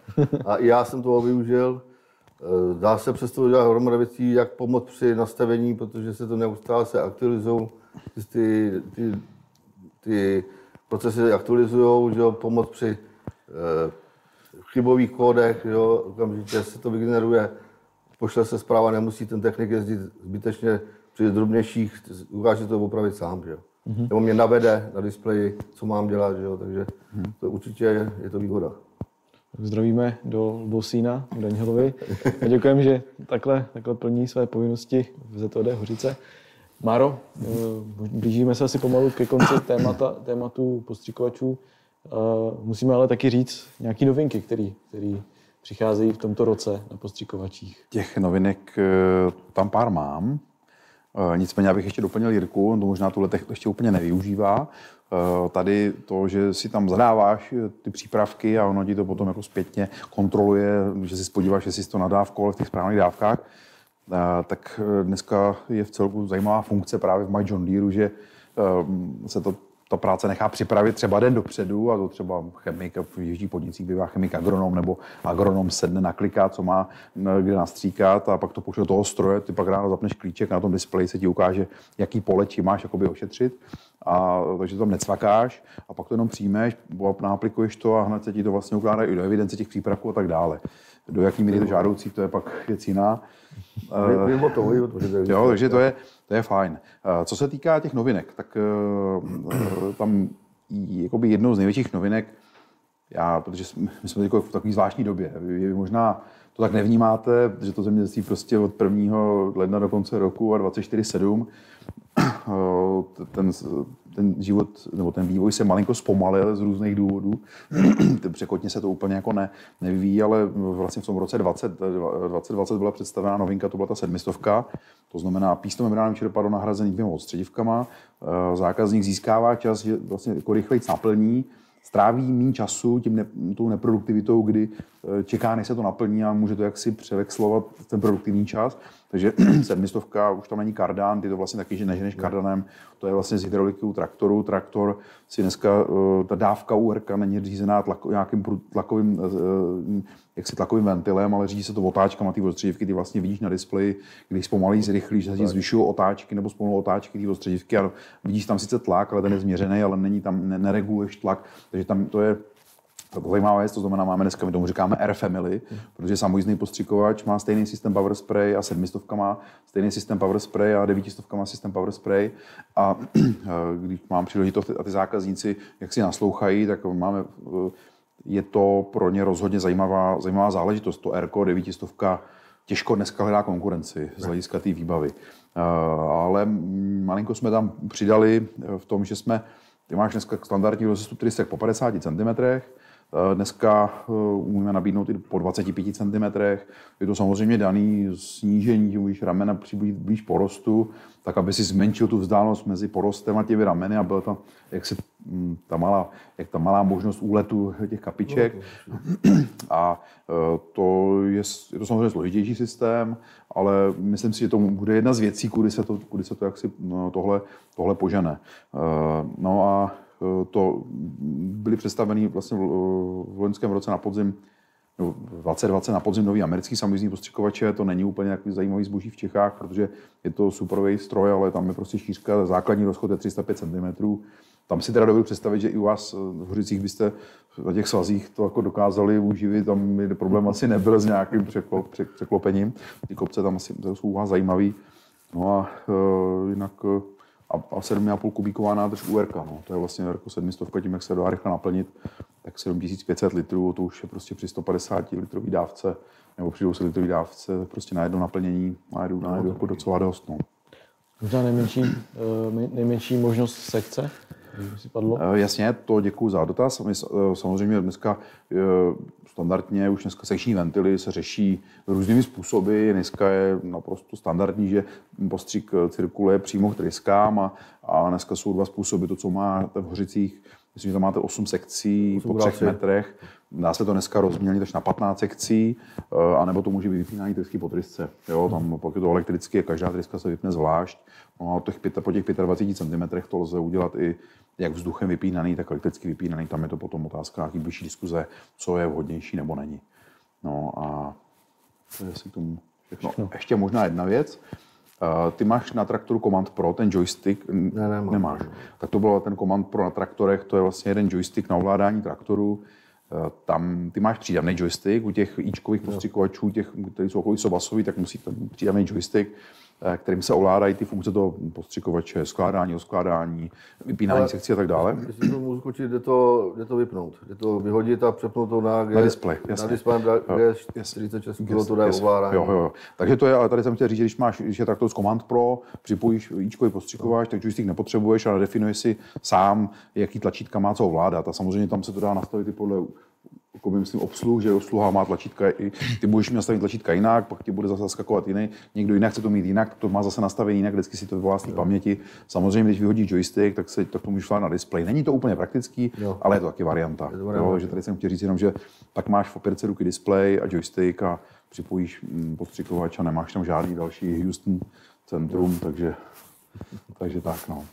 A i já jsem toho využil. Eh, dá se přesto dělat hromada věcí, jak pomoct při nastavení, protože se to neustále se aktualizují, ty, ty, ty procesy aktualizují, že jo, pomoc při eh, chybových kódech, jo, okamžitě se to vygeneruje, pošle se zpráva, nemusí ten technik jezdit zbytečně při drobnějších, ukáže to opravit sám, že jo. Mm-hmm. Nebo mě navede na displeji, co mám dělat, že jo, takže mm-hmm. to určitě je, je to výhoda. Tak zdravíme do Bosína, k Danielovi. A děkujeme, že takhle, takhle plní své povinnosti v ZOD Hořice. Máro, eh, blížíme se asi pomalu ke konci témata, tématu postřikovačů. Eh, musíme ale taky říct nějaké novinky, které který přicházejí v tomto roce na postřikovačích. Těch novinek eh, tam pár mám. Nicméně, abych ještě doplnil Jirku, on to možná tuhle ještě úplně nevyužívá. Tady to, že si tam zadáváš ty přípravky a ono ti to potom jako zpětně kontroluje, že si spodíváš, jestli jsi to nadávkoval v těch správných dávkách, tak dneska je v celku zajímavá funkce právě v My John Deere, že se to ta práce nechá připravit třeba den dopředu a to třeba chemik v jižních podnicích bývá chemik agronom nebo agronom sedne, nakliká, co má kde nastříkat a pak to pošle do toho stroje, ty pak ráno zapneš klíček na tom displeji se ti ukáže, jaký pole či máš jakoby ošetřit. A, takže to tam necvakáš a pak to jenom přijmeš, náaplikuješ to a hned se ti to vlastně ukládá i do evidence těch přípravků a tak dále. Do jaký míry to žádoucí, to je pak věc jiná. Mimo to, jo, takže to je, to je fajn. Co se týká těch novinek, tak eh, tam jakoby jednou z největších novinek, já, protože my jsme v takové zvláštní době, vy možná to tak nevnímáte, že to zemědělství prostě od 1. ledna do konce roku a 24-7 ten, ten život nebo ten vývoj se malinko zpomalil z různých důvodů. Překotně se to úplně jako ne, nevyvíjí, ale vlastně v tom roce 20, 2020 byla představená novinka, to byla ta sedmistovka, to znamená pístomembránové čerpadlo nahrazený dvěma odstředivkama. Zákazník získává čas, že vlastně jako rychleji naplní, stráví méně času tím ne, tou neproduktivitou, kdy eh, čeká, než se to naplní a může to jaksi převexlovat ten produktivní čas. Takže sedmistovka, už tam není kardán, ty to vlastně taky, že neženeš kardanem, to je vlastně z hydrauliky traktoru. Traktor si dneska, eh, ta dávka URka není řízená tlak, nějakým tlakovým, eh, jaksi tlakovým ventilem, ale řídí se to otáčkama ty ostředivky, ty vlastně vidíš na displeji, když zpomalí, zrychlíš, že se zvyšují otáčky nebo zpomalují otáčky ty ostředivky a vidíš tam sice tlak, ale ten je změřený, ale není tam, nereguluješ tlak, takže tam to je to zajímavá věc, to znamená, máme dneska, my tomu říkáme Air Family, hmm. protože samojízdný postřikovač má stejný systém Power Spray a sedmistovka má stejný systém Power Spray a devítistovka má systém Power Spray a když mám příležitost a ty zákazníci, jak si naslouchají, tak máme, je to pro ně rozhodně zajímavá, zajímavá záležitost. To Airco devítistovka těžko dneska hledá konkurenci z hlediska té výbavy. Ale malinko jsme tam přidali v tom, že jsme, ty máš dneska standardní rozestup trysek po 50 cm, Eh, dneska eh, umíme nabídnout i po 25 cm. Je to samozřejmě daný snížení, že můžeš ramena přiblíž blíž porostu, tak aby si zmenšil tu vzdálenost mezi porostem a těmi rameny a byla to, jak se hm, ta malá, jak ta malá možnost úletu těch kapiček. A eh, to je, je to samozřejmě složitější systém, ale myslím si, že to bude jedna z věcí, kudy se to, kudy se to jaksi, no, tohle, tohle požene. No a Eh, to byly představeny vlastně v loňském roce na podzim, no 2020 na podzim nový americký samojízdní postřikovače, to není úplně nějaký zajímavý zboží v Čechách, protože je to superový stroj, ale tam je prostě šířka, základní rozchod je 305 cm. Tam si teda dovedu představit, že i u vás v Hořicích byste na těch svazích to jako dokázali uživit, tam by problém asi nebyl s nějakým překlop, překlopením. Ty kopce tam asi jsou u vás zajímavý. No a uh, jinak a, a 7,5 kubíková nádrž URK. No. To je vlastně jako 700, tím, jak se dá rychle naplnit, tak 7500 litrů, to už je prostě při 150 litrový dávce nebo při 200 litrový dávce prostě na jedno naplnění a jedu, na jedu jako docela dost. No. Možná nejmenší, eh, nejmenší možnost sekce, si padlo? Eh, jasně, to děkuji za dotaz. My eh, samozřejmě dneska standardně už dneska sekční ventily se řeší různými způsoby. Dneska je naprosto standardní, že postřik cirkuluje přímo k tryskám a, a dneska jsou dva způsoby. To, co máte v Hořicích, myslím, že tam máte 8 sekcí 8 po třech metrech. Dá se to dneska rozmělnit až na 15 sekcí, eh, anebo to může být vypínání trysky po trysce. Jo, tam, pokud je to elektricky, každá tryska se vypne zvlášť. No a těch, po těch 25 cm to lze udělat i jak vzduchem vypínaný, tak elektricky vypínaný. Tam je to potom otázka nějaký blížší diskuze, co je vhodnější nebo není. No a to je asi k tomu všechno. No, ještě možná jedna věc. Uh, ty máš na traktoru Command Pro, ten joystick? Ne, nemám. Nemáš. Tak to byl ten Command Pro na traktorech, to je vlastně jeden joystick na ovládání traktoru. Uh, tam ty máš přídavný joystick, u těch ičkových postřikovačů, těch, kteří jsou okolí sobasový, tak musí ten přídavný joystick. Eh, kterým se ovládají ty funkce toho postřikovače, skládání, oskládání, vypínání Ale sekcí a tak dále. Jestli to můžu skočit, jde to, jde to vypnout. Jde to vyhodit a přepnout to na, G, na display. Jasně. Na display na G46 to jde ovládání. Jo, jo, jo. Takže to je, ale tady jsem chtěl říct, když máš, když je takto z Command Pro, připojíš ičkový postřikovač, tak joystick nepotřebuješ, ale definuješ si sám, jaký tlačítka má co ovládat. A samozřejmě tam se to dá nastavit i podle jako myslím obsluh, že obsluha má tlačítka, i, ty budeš mít nastavit tlačítka jinak, pak ti bude zase zaskakovat jiný, někdo jinak chce to mít jinak, to má zase nastavený jinak, vždycky si to vyvolá z té paměti. Samozřejmě, když vyhodí joystick, tak se tak to můžeš na display. Není to úplně praktický, jo. ale je to taky varianta. Je to varianta. Jo, že tady jsem chtěl říct jenom, že tak máš v opěrce ruky display a joystick a připojíš mm, postřikovač a nemáš tam žádný další Houston centrum, takže, takže tak no.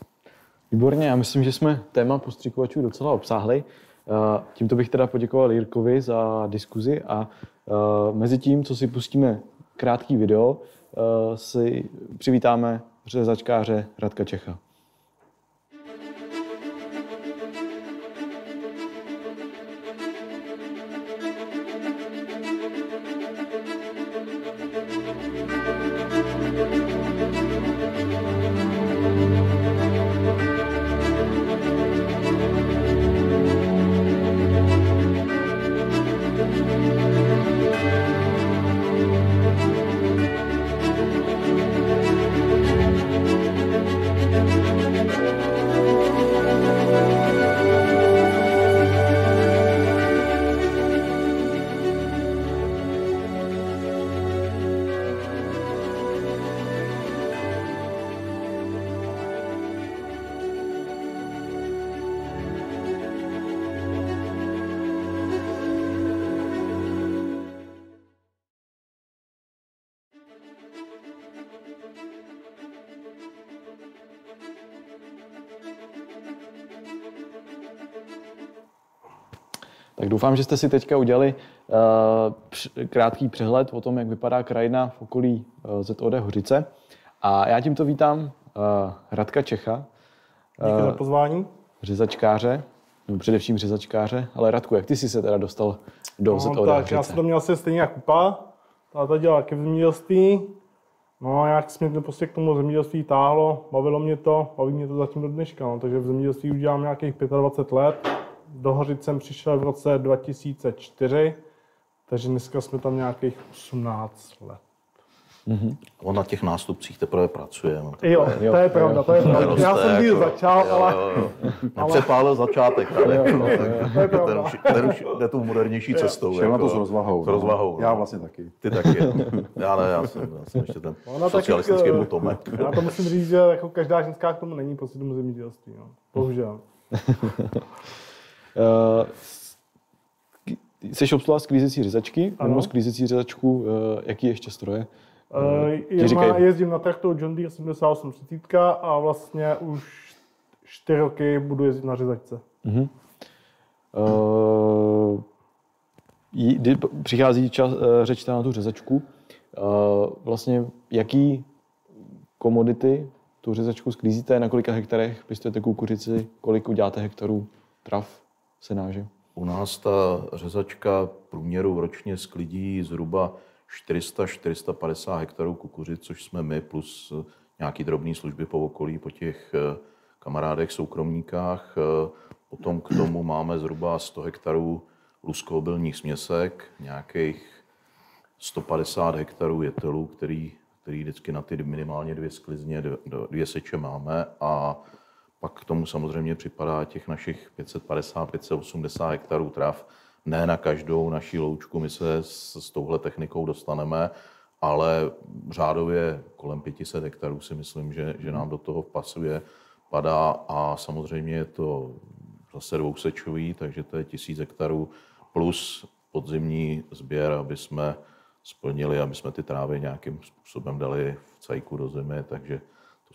Výborně, já myslím, že jsme téma postřikovačů docela obsáhli. Eh, tímto bych teda poděkoval Jirkovi za diskuzi a eh, mezi tím, co si pustíme krátký video, eh, si přivítáme řezačkáře Radka Čecha. Doufám, že jste si teďka udělali uh, krátký přehled o tom, jak vypadá krajina v okolí uh, ZOD Hořice. A já tímto vítám uh, Radka Čecha. Díky za pozvání. Řezačkáře, no především řezačkáře. Ale Radku, jak ty jsi se teda dostal do no, ZOD tak, Hořice? Já jsem to měl asi stejně jako kupa. Táta dělal ke zemědělství. No a jak mě to prostě k tomu zemědělství táhlo, bavilo mě to, baví mě to zatím do dneška. No. Takže v zemědělství už dělám nějakých 25 let do Hořic jsem přišel v roce 2004, takže dneska jsme tam nějakých 18 let. Mm-hmm. On na těch nástupcích teprve pracuje. No, jo, jo, to je pravda, to je pravda. Já jsem díl jako, začal, jo, ale... Jo, jo. Nepřepálil začátek, ale jo, no, tak, to ten, už, ten už jde tou modernější cestou. Šel jako, na to s rozvahou. S rozvahou. Já vlastně taky. Ty taky. Já ne, já jsem, já jsem ještě ten Ona socialistický taky, potomek. Já to musím říct, že jako každá ženská k tomu není prostě tomu zemědělství. No. Bohužel. Uh, jsi obsluha sklízecí řezačky, mimo sklízecí řezačku, uh, jaký ještě stroje? Uh, je, má, jezdím na traktor John Deere 7830 a vlastně už 4 roky budu jezdit na řezačce. Uh-huh. Uh, kdy přichází čas, uh, řeč na tu řezačku, uh, vlastně jaký komodity tu řezačku sklízíte, na kolika hektarech pěstujete kukuřici, kolik uděláte hektarů trav? Senáže? U nás ta řezačka průměru ročně sklidí zhruba 400-450 hektarů kukuřic, což jsme my, plus eh, nějaký drobné služby po okolí, po těch eh, kamarádech, soukromníkách. Eh, potom k tomu máme zhruba 100 hektarů luskoobilních směsek, nějakých 150 hektarů jetelů, který, který vždycky na ty minimálně dvě sklizně, dvě seče máme a pak k tomu samozřejmě připadá těch našich 550-580 hektarů trav. Ne na každou naší loučku my se s, s touhle technikou dostaneme, ale řádově kolem 500 hektarů si myslím, že, že nám do toho pasuje, padá a samozřejmě je to zase dvousečový, takže to je 1000 hektarů plus podzimní sběr, aby jsme splnili, aby jsme ty trávy nějakým způsobem dali v cajku do zimy, takže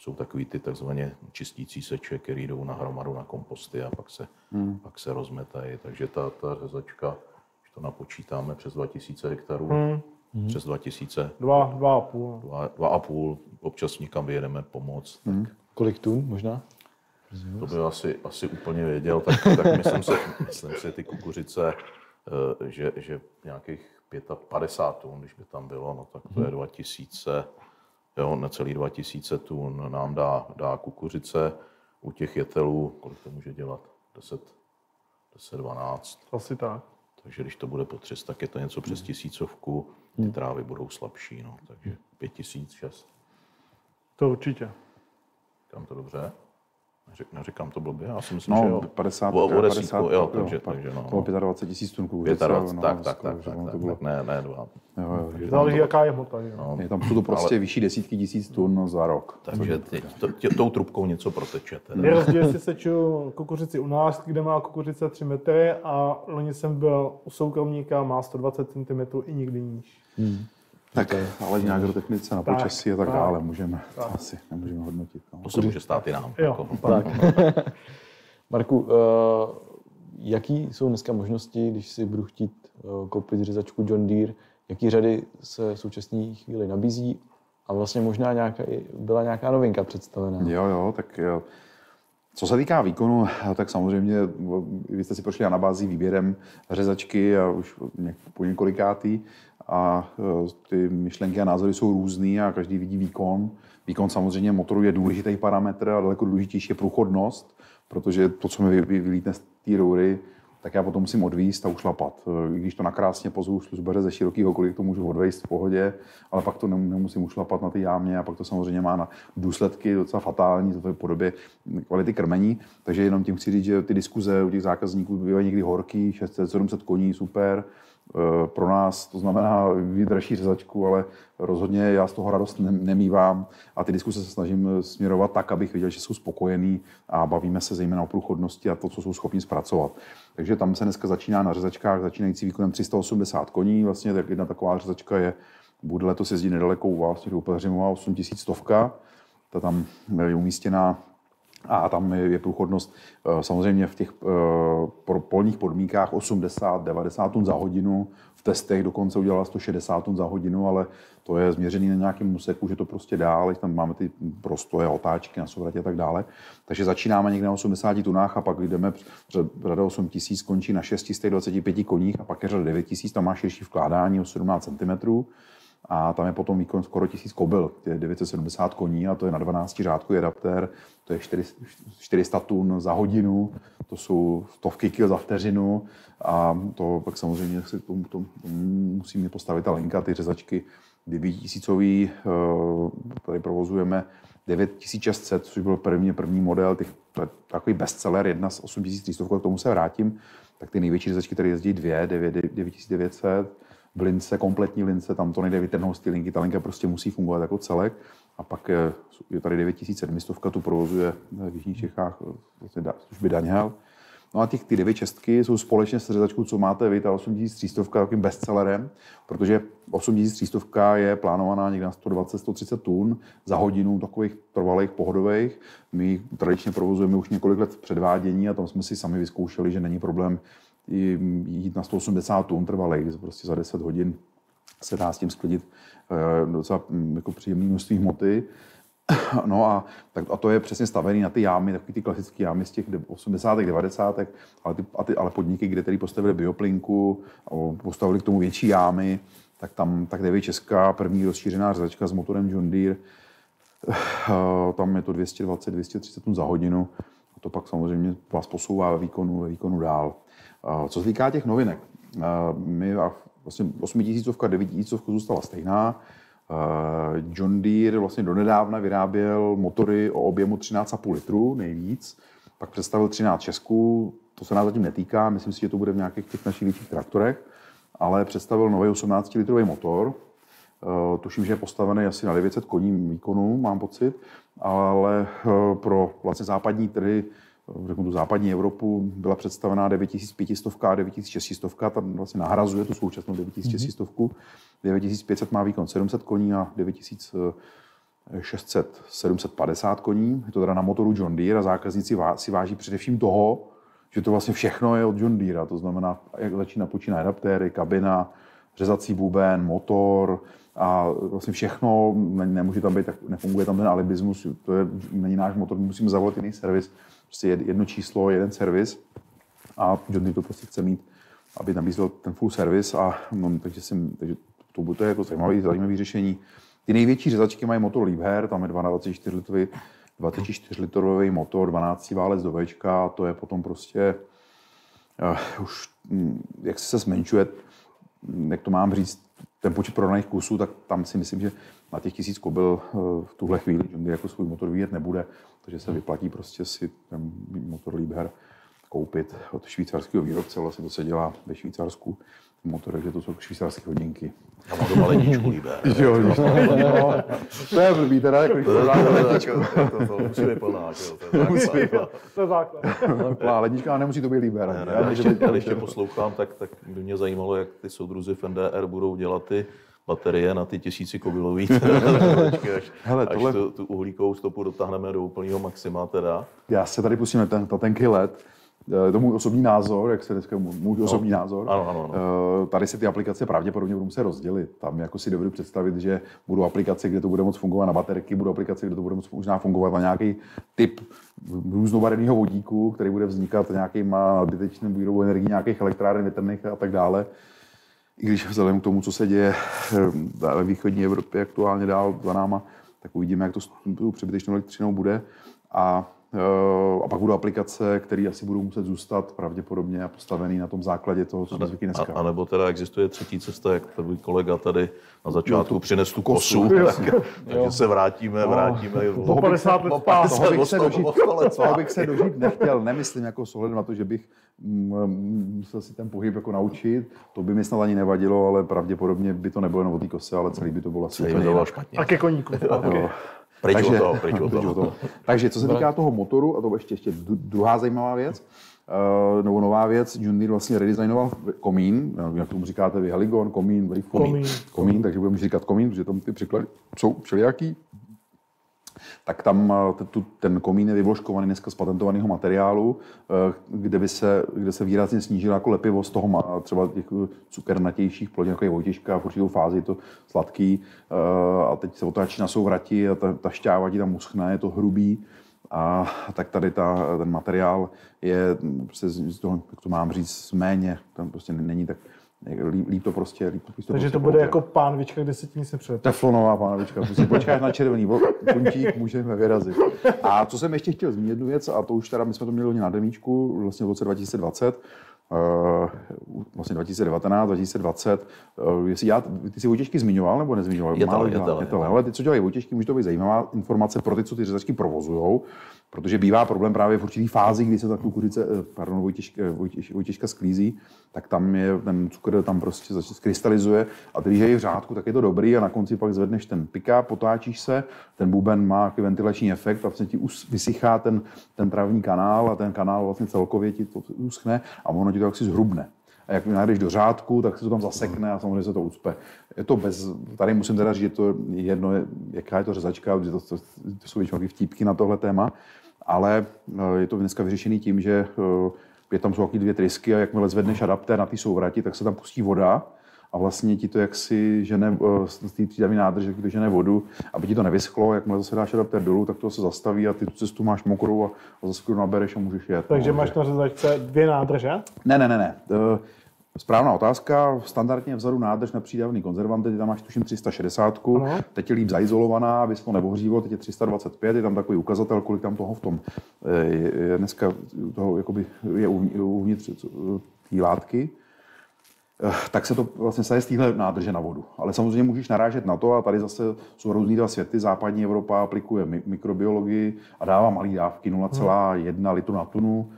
jsou takový ty takzvaně čistící seče, které jdou na hromadu na komposty a pak se, hmm. pak se rozmetají. Takže ta, ta řezačka, když to napočítáme, přes 2000 hektarů, hmm. přes 2000. Dva, dva a půl. Dva, dva a půl. Občas někam vyjedeme pomoct. Hmm. Tak. Kolik tun možná? To by asi, asi úplně věděl, tak, tak myslím, si, myslím si, ty kukuřice, eh, že, že nějakých 55 tun, když by tam bylo, no tak to je 2000, jo, necelý 2000 tun nám dá, dá kukuřice. U těch jetelů, kolik to může dělat? 10, 10 12. Asi tak. Takže když to bude po 300, tak je to něco přes tisícovku. Ty hmm. trávy budou slabší, no. takže 5000, 6. To určitě. Tam to dobře? Řek, neříkám to blbě, já si myslím, že No, jo. 50, o, o 50, desítku, jo, takže, pak takže no. To bylo 25 tisíc tun kůže. 25, no, tak, tak, tak, že tak, tak, to bylo- tak, ne, ne, dva. Jo, jo, že tam Záleží, to- jaká je hmota. že jo. No, je tam jsou to prostě vyšší desítky tisíc tun za rok. takže ty, to, tě, tou trubkou něco proteče. teda. Je rozdíl, jestli seču kukuřici u nás, kde má kukuřice 3 metry a loni jsem byl u soukromníka, má 120 cm i nikdy níž. Tak, ale nějak do technice na Tak, počasí a tak tak. dále můžeme, asi nemůžeme hodnotit. No. To se může stát i nám. Jo, jako. tak. Marku, uh, jaký jsou dneska možnosti, když si budu chtít uh, koupit řezačku John Deere, jaký řady se v současné chvíli nabízí a vlastně možná nějaká, byla nějaká novinka představená. Jo, jo, tak jo. Co se týká výkonu, tak samozřejmě vy jste si prošli anabází výběrem řezačky a už po několikátý a e, ty myšlenky a názory jsou různý a každý vidí výkon. Výkon samozřejmě motoru je důležitý parametr a daleko důležitější je průchodnost, protože to, co mi vy- vy- vylítne z té roury, tak já potom musím odvíst a ušlapat. E, když to nakrásně pozvu šluzbeře ze širokého kolik to můžu odvést v pohodě, ale pak to nem- nemusím ušlapat na ty jámě a pak to samozřejmě má na důsledky docela fatální, v podobě kvality krmení. Takže jenom tím chci říct, že ty diskuze u těch zákazníků bývají někdy horký, 600-700 koní, super. E, Pro nás to znamená vydražší řezačku, ale rozhodně já z toho radost nem- nemývám a ty diskuse se snažím směrovat tak, abych viděl, že jsou spokojení a bavíme se zejména o průchodnosti a to, co jsou schopni zpracovat. Takže tam se dneska začíná na řezačkách začínající výkonem 380 koní. Vlastně tak jedna taková řezačka je, bude letos jezdit nedaleko u vás, 8000 stovka. Ta tam je umístěná a tam je, průchodnost eh, samozřejmě v těch eh, polních podmínkách 80-90 tun za hodinu. V testech dokonce udělala 160 tun za hodinu, ale to je změřený na nějakém úseku, že to prostě dá, ale tam máme ty prostoje, otáčky na souratě a tak dále. Takže začínáme někde na 80 tunách a pak jdeme, řada 8000 končí na 625 koních a pak je řada 9000, tam má širší vkládání o 17 cm a tam je potom výkon skoro 1000 kobyl, je 970 koní a to je na 12 řádku adaptér, to je 400 400 tun za hodinu, to jsou stovky kil za vteřinu a to pak samozřejmě si tomu, tomu, tomu musí mě postavit ta linka, ty řezačky 9000, tady provozujeme 9600, což byl první, první model, těch, to je takový bestseller, jedna z 8300, k tomu se vrátím, tak ty největší řezačky tady jezdí dvě, 9, 9900, v lince, kompletní lince, tam to nejde vytrhnout z té linky, ta linka prostě musí fungovat jako celek. A pak je, je tady 9700, tu provozuje v Jižních Čechách vlastně da- služby Daniel. No a těch, ty 9 čestky jsou společně s řezačkou, co máte vy, ta 8300 takovým bestsellerem, protože 8300 je plánovaná někde na 120-130 tun za hodinu takových trvalých pohodových. My tradičně provozujeme už několik let předvádění a tam jsme si sami vyzkoušeli, že není problém jít na 180 tun trvalých, že prostě za 10 hodin se dá s tím sklidit eh, docela mm, jako příjemné množství hmoty. No a, tak, a to je přesně stavený na ty jámy, takový ty klasické jámy z těch 80. 90. Ale, ty, a ty, ale podniky, kde tedy postavili bioplinku postavili k tomu větší jámy, tak tam tak 9 Česká, první rozšířená řezačka s motorem John Deere, Eh, tam je to 220-230 tun za hodinu. A to pak samozřejmě vás posouvá ve výkonu, ve výkonu dál. Co se týká těch novinek, eh, my vlastně 8000, 9000 zůstala stejná. Eh, John Deere vlastně donedávna vyráběl motory o objemu 13,5 litru nejvíc, pak představil 13 Česků, to se nás zatím netýká, myslím si, že to bude v nějakých těch našich větších traktorech, ale představil nový 18-litrový motor, Eh, Tuším, že je postavený asi na 900 koní výkonu, mám pocit, ale pro vlastně západní trhy, řeknu tu západní Evropu, byla představená 9500 a 9600, tam vlastně nahrazuje tu současnou 9600. 9500 má výkon 700 koní a 9600 750 koní. Je to teda na motoru John Deere a zákazníci si váží především toho, že to vlastně všechno je od John Deere. To znamená, jak začíná počíná adaptéry, kabina, řezací buben, motor a vlastně všechno, ne- nemůže tam být, tak nefunguje tam ten alibismus, to je, není náš motor, my musíme zavolat jiný servis, prostě jed- jedno číslo, jeden servis a John Deere to prostě chce mít, aby nabízel ten full servis a no, takže, jsem, takže to bude jako zajímavý, zajímavý řešení. Ty největší řezačky mají motor Liebherr, tam je 24 litrový 24 litrový motor, 12 válec do Včka, to je potom prostě uh, už, mm, jak se zmenšuje, jak to mám říct, ten počet prodaných kusů, tak tam si myslím, že na těch tisíc kobil eh, v tuhle chvíli Deere jako svůj motor vyjet nebude, takže se vyplatí prostě si ten motor Liebherr koupit od švýcarského výrobce, vlastně to se dělá ve Švýcarsku motorek, že to jsou švýcarské hodinky. Já mám doma ledničku líbé. Jo, no, to je blbý, teda jako když to. To, to musí být plná, že jo, to je základ. To je základ. Plná lednička, ale nemusí to být líbé. Ne, ne, já, ještě, já ještě poslouchám, tak, tak by mě zajímalo, jak ty soudruzi v NDR budou dělat ty baterie na ty tisíci kobilový, až, Hele, až tohle- tu, tu uhlíkovou stopu dotáhneme do úplného maxima teda. Já se tady pustím na ten, na tenký let. Eh, Je to můj osobní názor, jak se dneska můj, můj osobní názor. Ano, ano, ano. Eh, Tady se ty aplikace pravděpodobně budou muset rozdělit. Tam jako si dovedu představit, že budou aplikace, kde to bude moct fungovat na baterky, budou aplikace, kde to bude moct možná fungovat na nějaký typ různobarevného vodíku, který bude vznikat nějakýma nadbytečným výrobou energie nějakých elektráren větrných a tak dále. I když vzhledem k tomu, co se děje eh, ve východní Evropě aktuálně dál za náma, tak uvidíme, jak to s tou přebytečnou elektřinou bude. A, a pak budou aplikace, které asi budou muset zůstat pravděpodobně a postavený na tom základě toho, co jsme zvyklí A, dneska. a nebo teda existuje třetí cesta, jak tvůj kolega tady na začátku přines tu kosu. kosu, tak, takže se vrátíme, vrátíme. Po 50 let zpátky. 50, toho bych se 100, dožít, o 100 let toho bych se dožít nechtěl. Nemyslím jako s na to, že bych mm, musel si ten pohyb jako naučit. To by mi snad ani nevadilo, ale pravděpodobně by to nebylo jenom o té kose, ale celý by to bylo asi úplně špatně. A ke koníku. Jo. Pryč Takže- od toho, pryč od pryč toho. Takže co se týká toho motoru, a to ještě, ještě dru- druhá zajímavá věc, uh, nebo nová věc, Deere vlastně redesignoval komín, jak tomu říkáte vy, heligon, komín, vliv komín, Komín. komín takže budeme říkat komín, protože tam ty příklady jsou všelijaký. Tak tam eh, ten komín je vyvložkovaný dneska z patentovaného materiálu, eh, kde, by se, kde se výrazně snížila jako lepivost toho třeba těch eh, cukernatějších plodin, jako je vojtěžka, v určitou fázi to sladký a teď se otáčí na souvrati a ta, ta šťáva ti tam uschne, je to hrubý. A tak tady ta, ten materiál je, mm, prostě z z toho, jak to mám říct, méně, tam prostě není tak, líp, líp to prostě, líp to prostě Takže to bude jako pánvička, kde se ti nic nepřed. Teflonová pánovička, prostě počkáš na červený bo- puntík, můžeme vyrazit. A co jsem ještě chtěl zmínit jednu věc, a to už teda my jsme to měli na demíčku, vlastně v roce 2020, eh, vlastně 2019, 2020. eh, Jestli já, ty jsi Vojtěžky zmiňoval nebo nezmiňoval? Jetele, Málo dělá- jetele, jetele. Ale ty, co dělají Vojtěžky, může to být zajímavá informace pro ty, co ty řezačky provozují, protože bývá problém právě v určitý fázi, kdy se ta kukuřice, eh, pardon, Vojtěžka, Vojtěž, Vojtěžka sklízí, tak tam je ten cukr tam prostě začne skrystalizuje a když je v řádku, tak je to dobrý a na konci pak zvedneš ten pika, potáčíš se, ten buben má ventilační efekt a vlastně ti us, vysychá ten, ten travní kanál a ten kanál vlastně celkově ti to uschne a ono ti to jaksi zhrubne. A jak najdeš do řádku, tak se to tam zasekne a samozřejmě se to ucpe. Je to bez, tady musím teda říct, že to je jedno, je- jaká je to řezačka, to, to, to jsou většinou vtípky na tohle téma, ale eh, je to dneska vyřešený tím, že eh, je tam jsou dvě trysky a jakmile zvedneš adaptér na ty souvrati, tak se tam pustí voda a vlastně ti to jaksi žene, eh, z té přídavní nádrže, tak ti to žene vodu, aby ti to nevyschlo, jakmile zase dáš adaptér dolů, tak to se zastaví a ty tu cestu máš mokrou a, a zase nabereš a můžeš jet. Takže no, máš na řezačce dvě nádrže. ne, ne, ne, ne. Eh, Správná otázka. Standardně vzadu nádrž na přídavný konzervanty, ty tam máš tuším 360. Ano. Teď je líp zaizolovaná, aby se to neohřívalo, teď je 325, je tam takový ukazatel, kolik tam toho v tom eh, je, je dneska toho, jakoby, je uvnitř, uvnitř té látky. Eh, tak se to vlastně staje z téhle nádrže na vodu. Ale samozřejmě můžeš narážet na to, a tady zase jsou různý dva světy. Západní Evropa aplikuje mi- mikrobiologii a dává malé dávky 0,1 litru na tunu.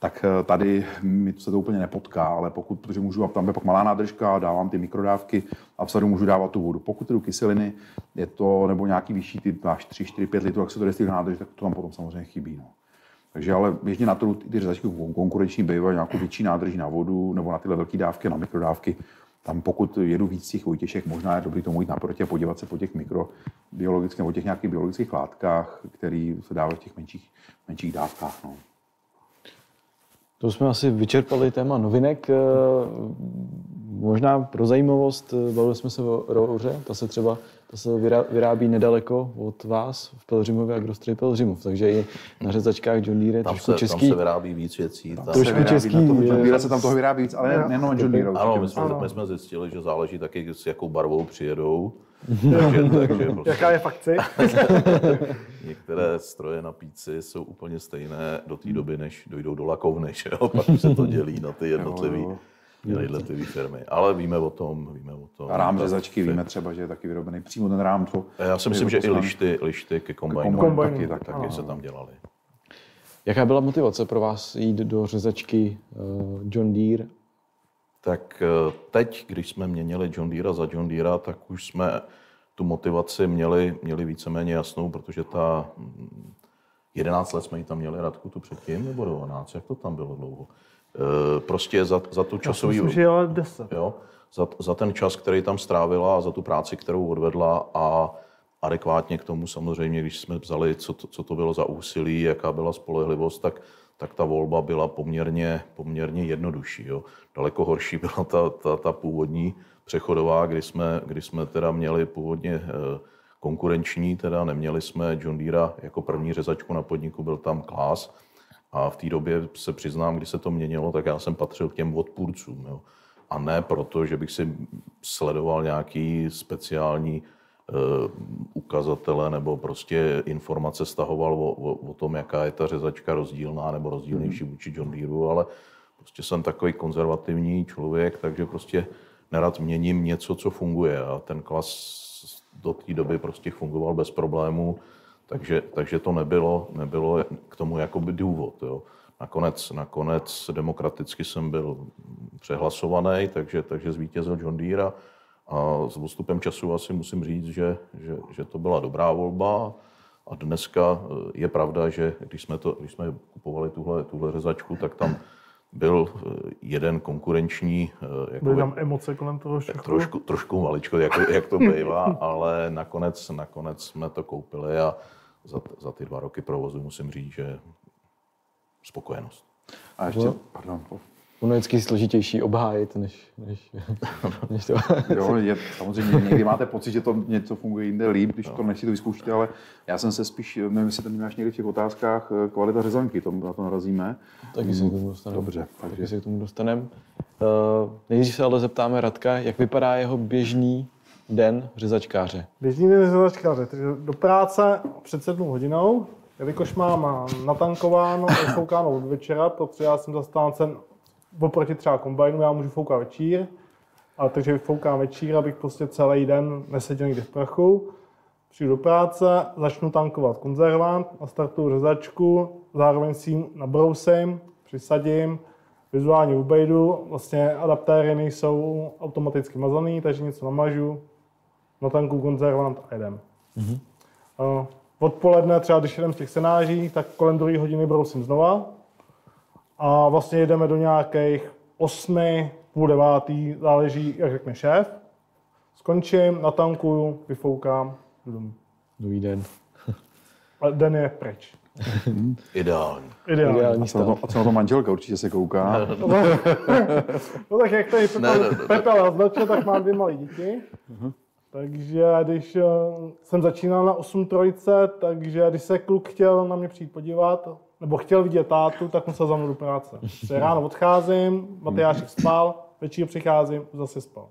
Tak eh, tady mi se to úplně nepotká, ale pokud, protože můžu, tam je pak malá nádržka, dávám ty mikrodávky a vzadu můžu dávat tu vodu. Pokud jdu kyseliny, je to, nebo nějaký vyšší, ty máš 3, 4, 5 litrů, jak se to jde z těch nádrž, tak to tam potom samozřejmě chybí. No. Takže ale běžně na trhu ty řezačky kon- konkurenční bývají nějakou větší nádrží na vodu nebo na tyhle velké dávky, na mikrodávky. Tam pokud jedu víc těch vojtěšek, možná je dobrý tomu jít naproti a podívat se po těch mikrobiologických nebo těch nějakých biologických látkách, které se dávají v těch menších, menších dávkách. No. To jsme asi vyčerpali téma novinek. Eh, Možná pro zajímavost, eh, bavili jsme se o rouře, ta se třeba ta se vyrá- vyrábí nedaleko od vás v Pelřimově Agrostroji Pelřimov, takže i na řezačkách John Deere je Tam trošku se, tam český. se vyrábí víc věcí. Tam, Trošku Se vyrábí český, Na toho, je- John Deere se tam toho vyrábí víc, ale ne- nejenom John Deere. ano, my jsme, my jsme zjistili, že záleží taky, s jakou barvou přijedou. Takže, takže prostě Jaká je fakci? některé stroje na píci jsou úplně stejné do té doby, než dojdou do lakovny. Že jo? Pak už se to dělí na ty jo. jednotlivé firmy. Ale víme o tom, víme o tom. A rám řezačky víme třeba, že je taky vyrobený přímo ten rám. Co Já si myslím, že i lišty, lišty ke kombajnu, kombajnu taky, taky, taky se tam dělali. Jaká byla motivace pro vás jít do řezačky uh, John Deere? Tak eh, teď, když jsme měnili John Deere za John Deere, tak už jsme tu motivaci měli, měli víceméně jasnou, protože ta mm, 11 let jsme ji tam měli Radku tu předtím, nebo 12, jak to tam bylo dlouho? Eh, Prostě za, za tu časový... Myslím, že je ale 10. jo, za, za ten čas, který tam strávila a za tu práci, kterou odvedla a adekvátně k tomu samozřejmě, když jsme vzali, co to, co to bylo za úsilí, jaká byla spolehlivost, tak, tak ta volba byla poměrně, poměrně jednodušší. Jo. Daleko horší byla ta, ta, ta původní přechodová, kdy jsme, kdy jsme teda měli původně eh, konkurenční, teda neměli jsme John Deere jako první řezačku na podniku, byl tam Klaas. A v té době se přiznám, když se to měnilo, tak já jsem patřil k těm odpůrcům. Jo. A ne proto, že bych si sledoval nějaký speciální ukazatele nebo prostě informace stahoval o, o, o tom, jaká je ta řezačka rozdílná nebo rozdílnější vůči John Deereu, ale prostě jsem takový konzervativní člověk, takže prostě nerad měním něco, co funguje. A ten klas do té doby prostě fungoval bez problémů, takže, takže to nebylo, nebylo k tomu jakoby důvod. Jo. Nakonec, nakonec demokraticky jsem byl přehlasovaný, takže, takže zvítězil John Deere a, s postupem času asi musím říct, že, že, že to byla dobrá volba. A dneska eh, je pravda, že když jsme, to, když jsme kupovali tuhle, tuhle řezačku, tak tam byl eh, jeden konkurenční eh, Byly tam emoce kolem toho všechno. trošku, trošku maličko, jak, jak to bývá, ale nakonec, nakonec jsme to koupili a za, za ty dva roky provozu musím říct, že spokojenost. A ještě, pardon, Ono je vždycky složitější obhájit, než, než, než to. Jo, je, samozřejmě někdy máte pocit, že to něco funguje jinde líp, když to nechci to vyzkoušíte, ale já jsem se spíš, nevím, jestli tam máš někdy v těch otázkách eh, kvalita řezanky, to, na to narazíme. Taky se k tomu dostaneme. Dobře, Taky takže se k tomu dostaneme. Uh, nejdřív se ale zeptáme Radka, jak vypadá jeho běžný den řezačkáře. Běžný den řezačkáře, takže do práce před sedmou hodinou, jelikož mám natankováno a foukáno od večera, protože já jsem zastáncem oproti třeba kombajnu, já můžu foukat večír, a takže foukám večír, abych prostě celý den neseděl někde v prachu. Přijdu do práce, začnu tankovat konzervant, nastartuju řezačku, zároveň si ji nabrousím, přisadím, vizuálně obejdu, vlastně adaptéry nejsou automaticky mazaný, takže něco namažu, natankuju konzervant a jedem. Mm-hmm. Odpoledne, třeba když jedem z těch senáží, tak kolem druhé hodiny brousím znova, a vlastně jedeme do nějakých osmi, půl devátý, záleží, jak řekne šéf. Skončím, natankuju, vyfoukám, jdu domů. Dobrý den. A den je pryč. Ideální. Ideální. Ideální a co, na to, stav. a co na to manželka určitě se kouká. No tak jak tady Pepa, ne, ne. Pepa naznačil, tak mám dvě malé děti. Takže když eh, jsem začínal na 8 trojce, takže když se kluk chtěl na mě přijít podívat, nebo chtěl vidět tátu, tak musel za mnou do práce. Se ráno odcházím, Matyášek spal, večer přicházím, zase spal.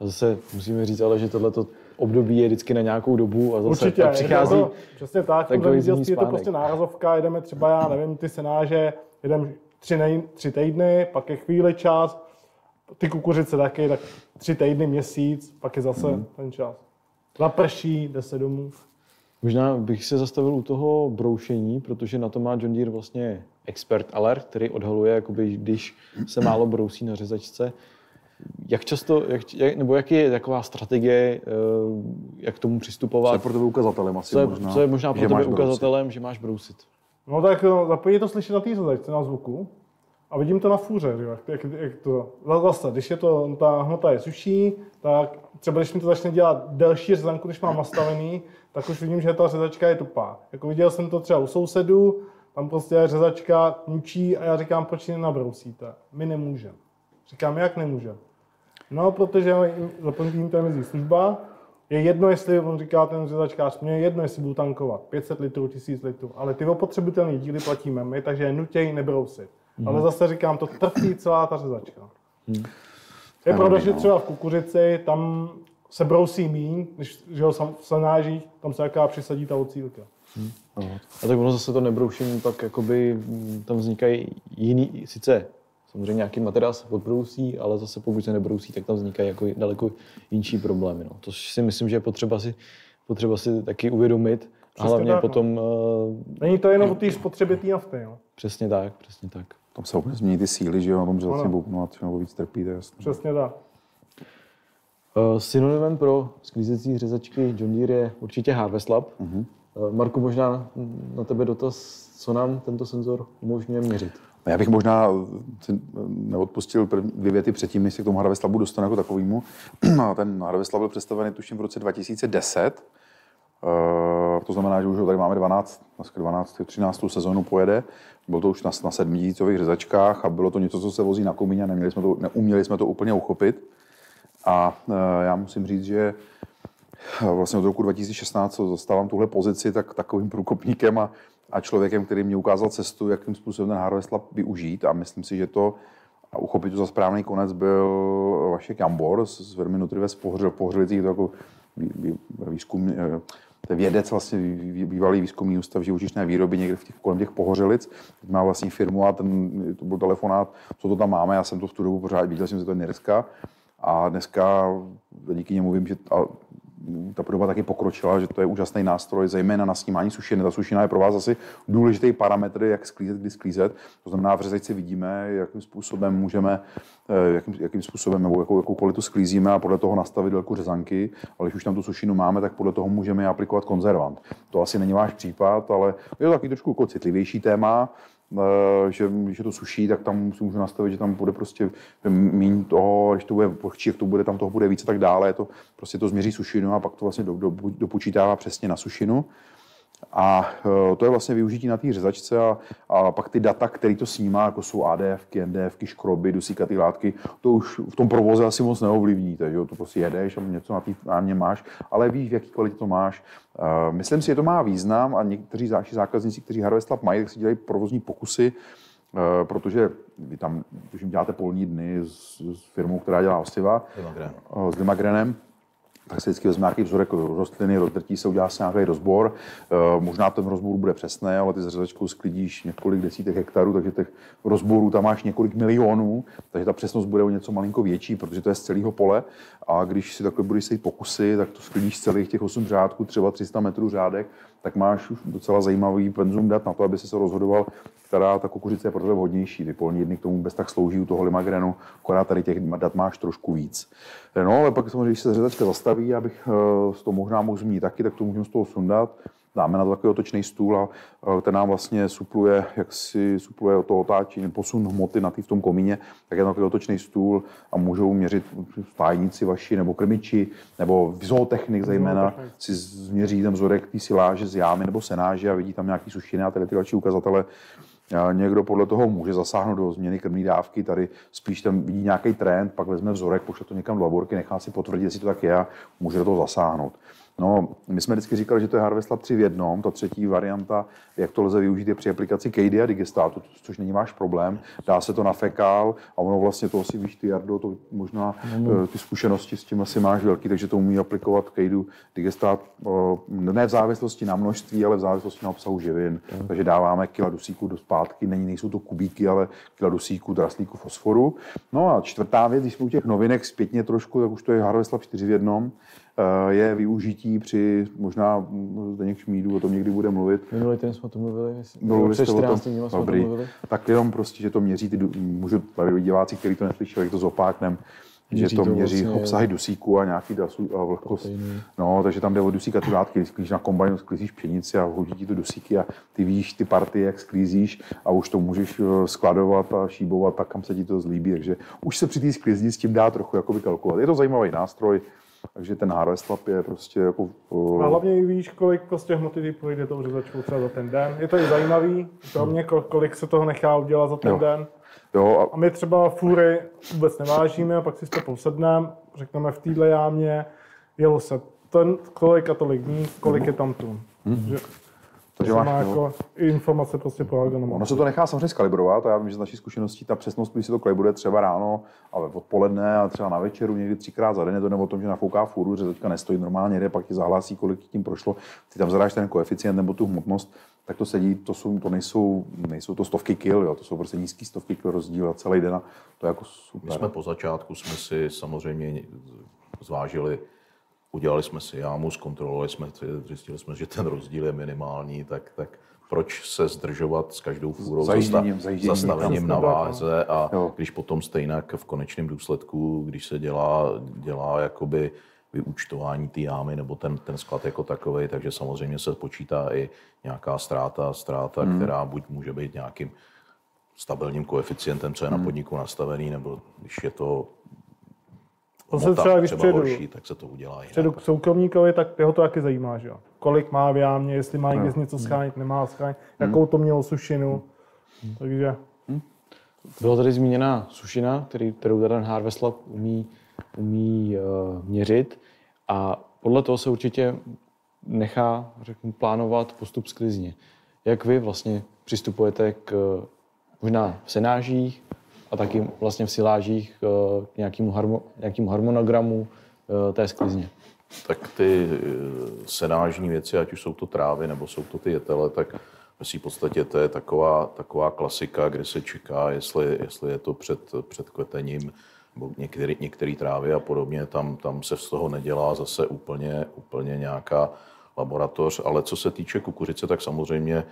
A zase musíme říct ale, že tohleto období je vždycky na nějakou dobu a zase Určitě, pak přichází. je to, přesně tak, zemědělství zimní je to prostě nárazovka, jedeme třeba, já nevím, ty senáže, jedeme tři, nej, tři týdny, pak je chvíli čas, ty kukuřice taky, tak tři týdny, měsíc, pak je zase Mhm. ten čas. Zaprší, jde se domů. Možná bych se zastavil u toho broušení, protože na to má John Deere vlastně expert alert, který odhaluje, jakoby, když se málo brousí na řezačce. Jak často, jak, jak, nebo jaký je taková strategie, eh, jak k tomu Co je přistupovat? pro tebe ukazatelem asi Co je, možná? co je možná pro tebe máš brousit. ukazatelem, že máš brousit? No tak no, za první je to slyšet na té řezačce, na zvuku. A vidím to na fůře, jak, jak, jak to, zase, když je to, ta hmota je suší, tak třeba když mi to začne dělat delší řezanku, když mám nastavený, tak už vidím, že ta řezačka je tupá. Jako viděl jsem to třeba u sousedů, tam prostě řezačka mučí a já říkám, proč ji nenabrousíte? My nemůžeme. Říkám, jak nemůžeme? No, protože za první to je mezi služba, je jedno, jestli, on říká ten řezačkář, mě je jedno, jestli budu tankovat 500 litrů, 1000 litrů, ale ty opotřebitelné díly platíme my, takže je nutěj nebrousit. Mm. Ale zase říkám, to trpí celá ta řezačka. Mm. Je pravda, že třeba v kukuřici tam se brousí míň, než že jo, sam- v sanážích, tam se jaká přisadí ta ocílka. A tak ono zase to nebroušení pak jakoby, mm, tam vznikají jiný, sice samozřejmě nějaký materiál se podbrousí, ale zase pokud se nebrousí, tak tam vznikají jako daleko jinší problémy. No. To si myslím, že je potřeba si, potřeba si taky uvědomit. A Přesně hlavně tak, no. potom, uh, Není to jenom o té spotřebě té nafty, jo. přesně tak, přesně tak. Tam se úplně změní ty síly, že jo, na tom, vlastně bubnu a třeba víc trpí, to je jasné. Přesně tak. Uh, synonymem pro sklízecí řezačky John Deere je určitě Harvest Lab. Uh-huh. Uh, Marku, možná na tebe dotaz, co nám tento senzor umožňuje měřit. Já bych možná si neodpustil první dvě věty předtím, než se k tomu Harvest Labu dostanu jako takovýmu. Ten Harvest Lab byl představený tuším v roce 2010. Uh, to znamená, že už ho tady máme 12, dneska 12, 13. sezónu pojede. Bylo to už na, na sedmidícových řezačkách a bylo to něco, co se vozí na komině a neměli jsme to, neuměli jsme to úplně uchopit. A uh, já musím říct, že vlastně od roku 2016, co zastávám tuhle pozici, tak takovým průkopníkem a, a člověkem, který mě ukázal cestu, jakým způsobem ten Harvest Lab využít a myslím si, že to a uchopit to za správný konec byl Vašek Jambor z firmy Nutrives Pohřel, Pohřelicích, to jako vý- vý- výzkum, eh, to je vědec, vlastně bývalý výzkumný ústav živočišné výroby někde v těch, kolem těch Pohořelic. Teď má vlastní firmu a ten, to byl telefonát, co to tam máme, já jsem to v tu dobu pořád viděl, jsem, že to je Nerska. A dneska díky němu vím, že a ta podoba taky pokročila, že to je úžasný nástroj, zejména na snímání sušiny. Ta sušina je pro vás asi důležitý parametr, jak sklízet, kdy sklízet. To znamená, v řezečci vidíme, jakým způsobem můžeme, eh, jakým, jakým způsobem nebo jakou, jakou kvalitu sklízíme a podle toho nastavit délku řezanky. Ale když už tam tu sušinu máme, tak podle toho můžeme aplikovat konzervant. To asi není váš případ, ale je to taky trošku jako citlivější téma eh, že je to suší, tak tam si můžu nastavit, že tam bude prostě méně toho, když to bude vlhčí, jak to bude, tam toho bude víc a tak dále. To, prostě to změří sušinu a pak to vlastně do, do, dopočítává přesně na sušinu. A eh, to je vlastně využití na té řezačce a, a pak ty data, které to snímá, jako jsou ADFky, NDFky, škroby, dusíkatý látky, to už v tom provoze asi moc neovlivníte, že jo? to prostě jedeš a něco na té námě máš, ale víš, v jaký kvalitě to máš. Eh, Myslím si, že to má význam a někteří další zákazníci, kteří Harvest Lab mají, tak si dělají provozní pokusy, eh, protože vy tam, jim děláte polní dny s, s firmou, která dělá osiva, s Demagrenem, tak se vždycky vezme nějaký vzorek rostliny, rozdrtí se, udělá se nějaký rozbor. Eh, Možná ten rozbor bude přesný, ale ty s řezačkou sklidíš několik desítek hektarů, takže těch rozborů tam máš několik milionů, takže ta přesnost bude o něco malinko větší, protože to je z celého pole. A když si takhle budeš sejít pokusy, tak to sklidíš z celých těch 8 řádků, třeba 300 metrů řádek, tak máš už docela zajímavý penzum dat na to, aby si se rozhodoval, která ta kukuřice je pro tebe vhodnější. Ty polní jedny k tomu bez tak slouží u toho limagrenu, akorát tady těch dat máš trošku víc. No, ale pak samozřejmě, když se řezačka zastaví, abych eh, to možná mohl zmínit taky, tak to můžeme z toho sundat. Dáme na to takový otočný stůl a eh, ten nám vlastně supluje, jak si supluje to otáčení, posun hmoty na tý v tom komíně, tak je to takový otočný stůl a můžou měřit stájníci vaši nebo krmiči, nebo zootechnik zejména si změří ten vzorek té siláže z jámy nebo senáže a vidí tam nějaký sušiny a tyhle ty další ukazatele. A Někdo podle toho může zasáhnout do změny krmní dávky, tady spíš tam vidí nějaký trend, pak vezme vzorek, pošle to někam do laborky, nechá si potvrdit, jestli to tak je a může do toho zasáhnout. No, my jsme vždycky říkali, že to je Harvest Lab 3 v jednom. Ta třetí varianta, jak to lze využít, je při aplikaci KD a Digestatu, což není váš problém. Dá se to na fekál a ono vlastně to asi víš ty, Jardo, to možná eh, ty zkušenosti s tím asi máš velký, takže to umí aplikovat KD Digestat eh, ne v závislosti na množství, ale v závislosti na obsahu živin. Takže dáváme kila dusíku do zpátky, není, nejsou to kubíky, ale kila dusíku, draslíku fosforu. No a čtvrtá věc, když jsme u těch novinek zpětně trošku, tak už to je Harvest Lab 4 v jednom je využití při, možná hm, Zdeněk Šmídu o tom někdy bude mluvit, Minulý týden jsme o tom mluvili, myslím. Mluvili jste o tom? 14 dní jsme o tom Dobrý. mluvili. Tak jenom prostě, že to měří, ty, můžu tady diváci, kteří to neslyšeli, jak to zopáknem, že to to měří vlastně- obsahy dusíku a nějaký dasu a vlhkost. Proteiny. No, takže tam jde o dusíka ty látky, když sklízíš na kombajnu, sklízíš pšenici a hodí ti to dusíky a ty víš ty party, jak sklízíš a už to můžeš eh, skladovat a šíbovat tak, kam se ti to zlíbí. Takže už se při té sklízni s tím dá trochu jakoby kalkulovat. Je to zajímavý nástroj, takže ten Harvest Lab je prostě jako... eh, A hlavně i víš, kolik prostě hmoty ty projde tou řezačkou třeba za ten den. Je to i zajímavý, pro mě, kol- kolik se toho nechá udělat za ten Jo. den. jo, a A my třeba fůry vůbec nevážíme a pak si s to posedneme, řekneme v téhle jámě, jelo se ten, kolik a tolik dní, kolik je tam tun. Mhm. Že Takže to máš, má no. jako informace prostě pro agronomy. Ono se to nechá samozřejmě skalibrovat a já vím, že z naší zkušeností ta přesnost, když se to kalibruje třeba ráno a odpoledne a třeba na večeru někdy třikrát za den, je to nebo o tom, že nafouká fůru, že teďka nestojí normálně, jde, pak ti zahlásí, kolik tím prošlo, ty tam zadáš ten koeficient nebo tu hmotnost, tak to sedí, to, jsou, to nejsou, nejsou to stovky kil, jo, to jsou prostě nízký stovky kil rozdíl a celý den a to je jako super. My jsme po začátku jsme si samozřejmě zvážili, udělali jsme si jámu, zkontrolovali jsme, zjistili jsme, že ten rozdíl je minimální, tak, tak proč se zdržovat s každou fůrou Zajížděním, zasta- zajížděním zastavením na váze a Jo. když potom stejnak v konečném důsledku, když se dělá, dělá jakoby vyúčtování té jámy nebo ten, ten sklad jako takový, takže samozřejmě se počítá i nějaká ztráta, ztráta, hmm. která buď může být nějakým stabilním koeficientem, co je Hmm. na podniku nastavený, nebo když je to Zase hmota třeba, když třeba přijedu- horší, tak se to udělá jinak. Přijedu k soukromníkovi, tak jeho to taky zajímá, že jo. Kolik má v jámě, jestli má někde něco schránit, nemá schránit, jakou to mělo sušinu. Takže Byla tady zmíněna sušina, který, kterou ten Harvest Lab umí, umí uh, měřit a podle toho se určitě nechá řeknu, plánovat postup sklizně. Jak vy vlastně přistupujete k možná v senážích a taky vlastně v silážích eh, k nějakému, harmo, nějakému harmonogramu eh, té sklizně? tak ty eh, senážní věci, ať už jsou to trávy nebo jsou to ty jetele, tak svým podstatě to je taková, taková klasika, kde se čeká, jestli, jestli je to před, před kvetením nebo některé, některé trávy a podobně, tam, tam se z toho nedělá zase úplně, úplně nějaká laboratoř, ale co se týče kukuřice, tak samozřejmě, eh,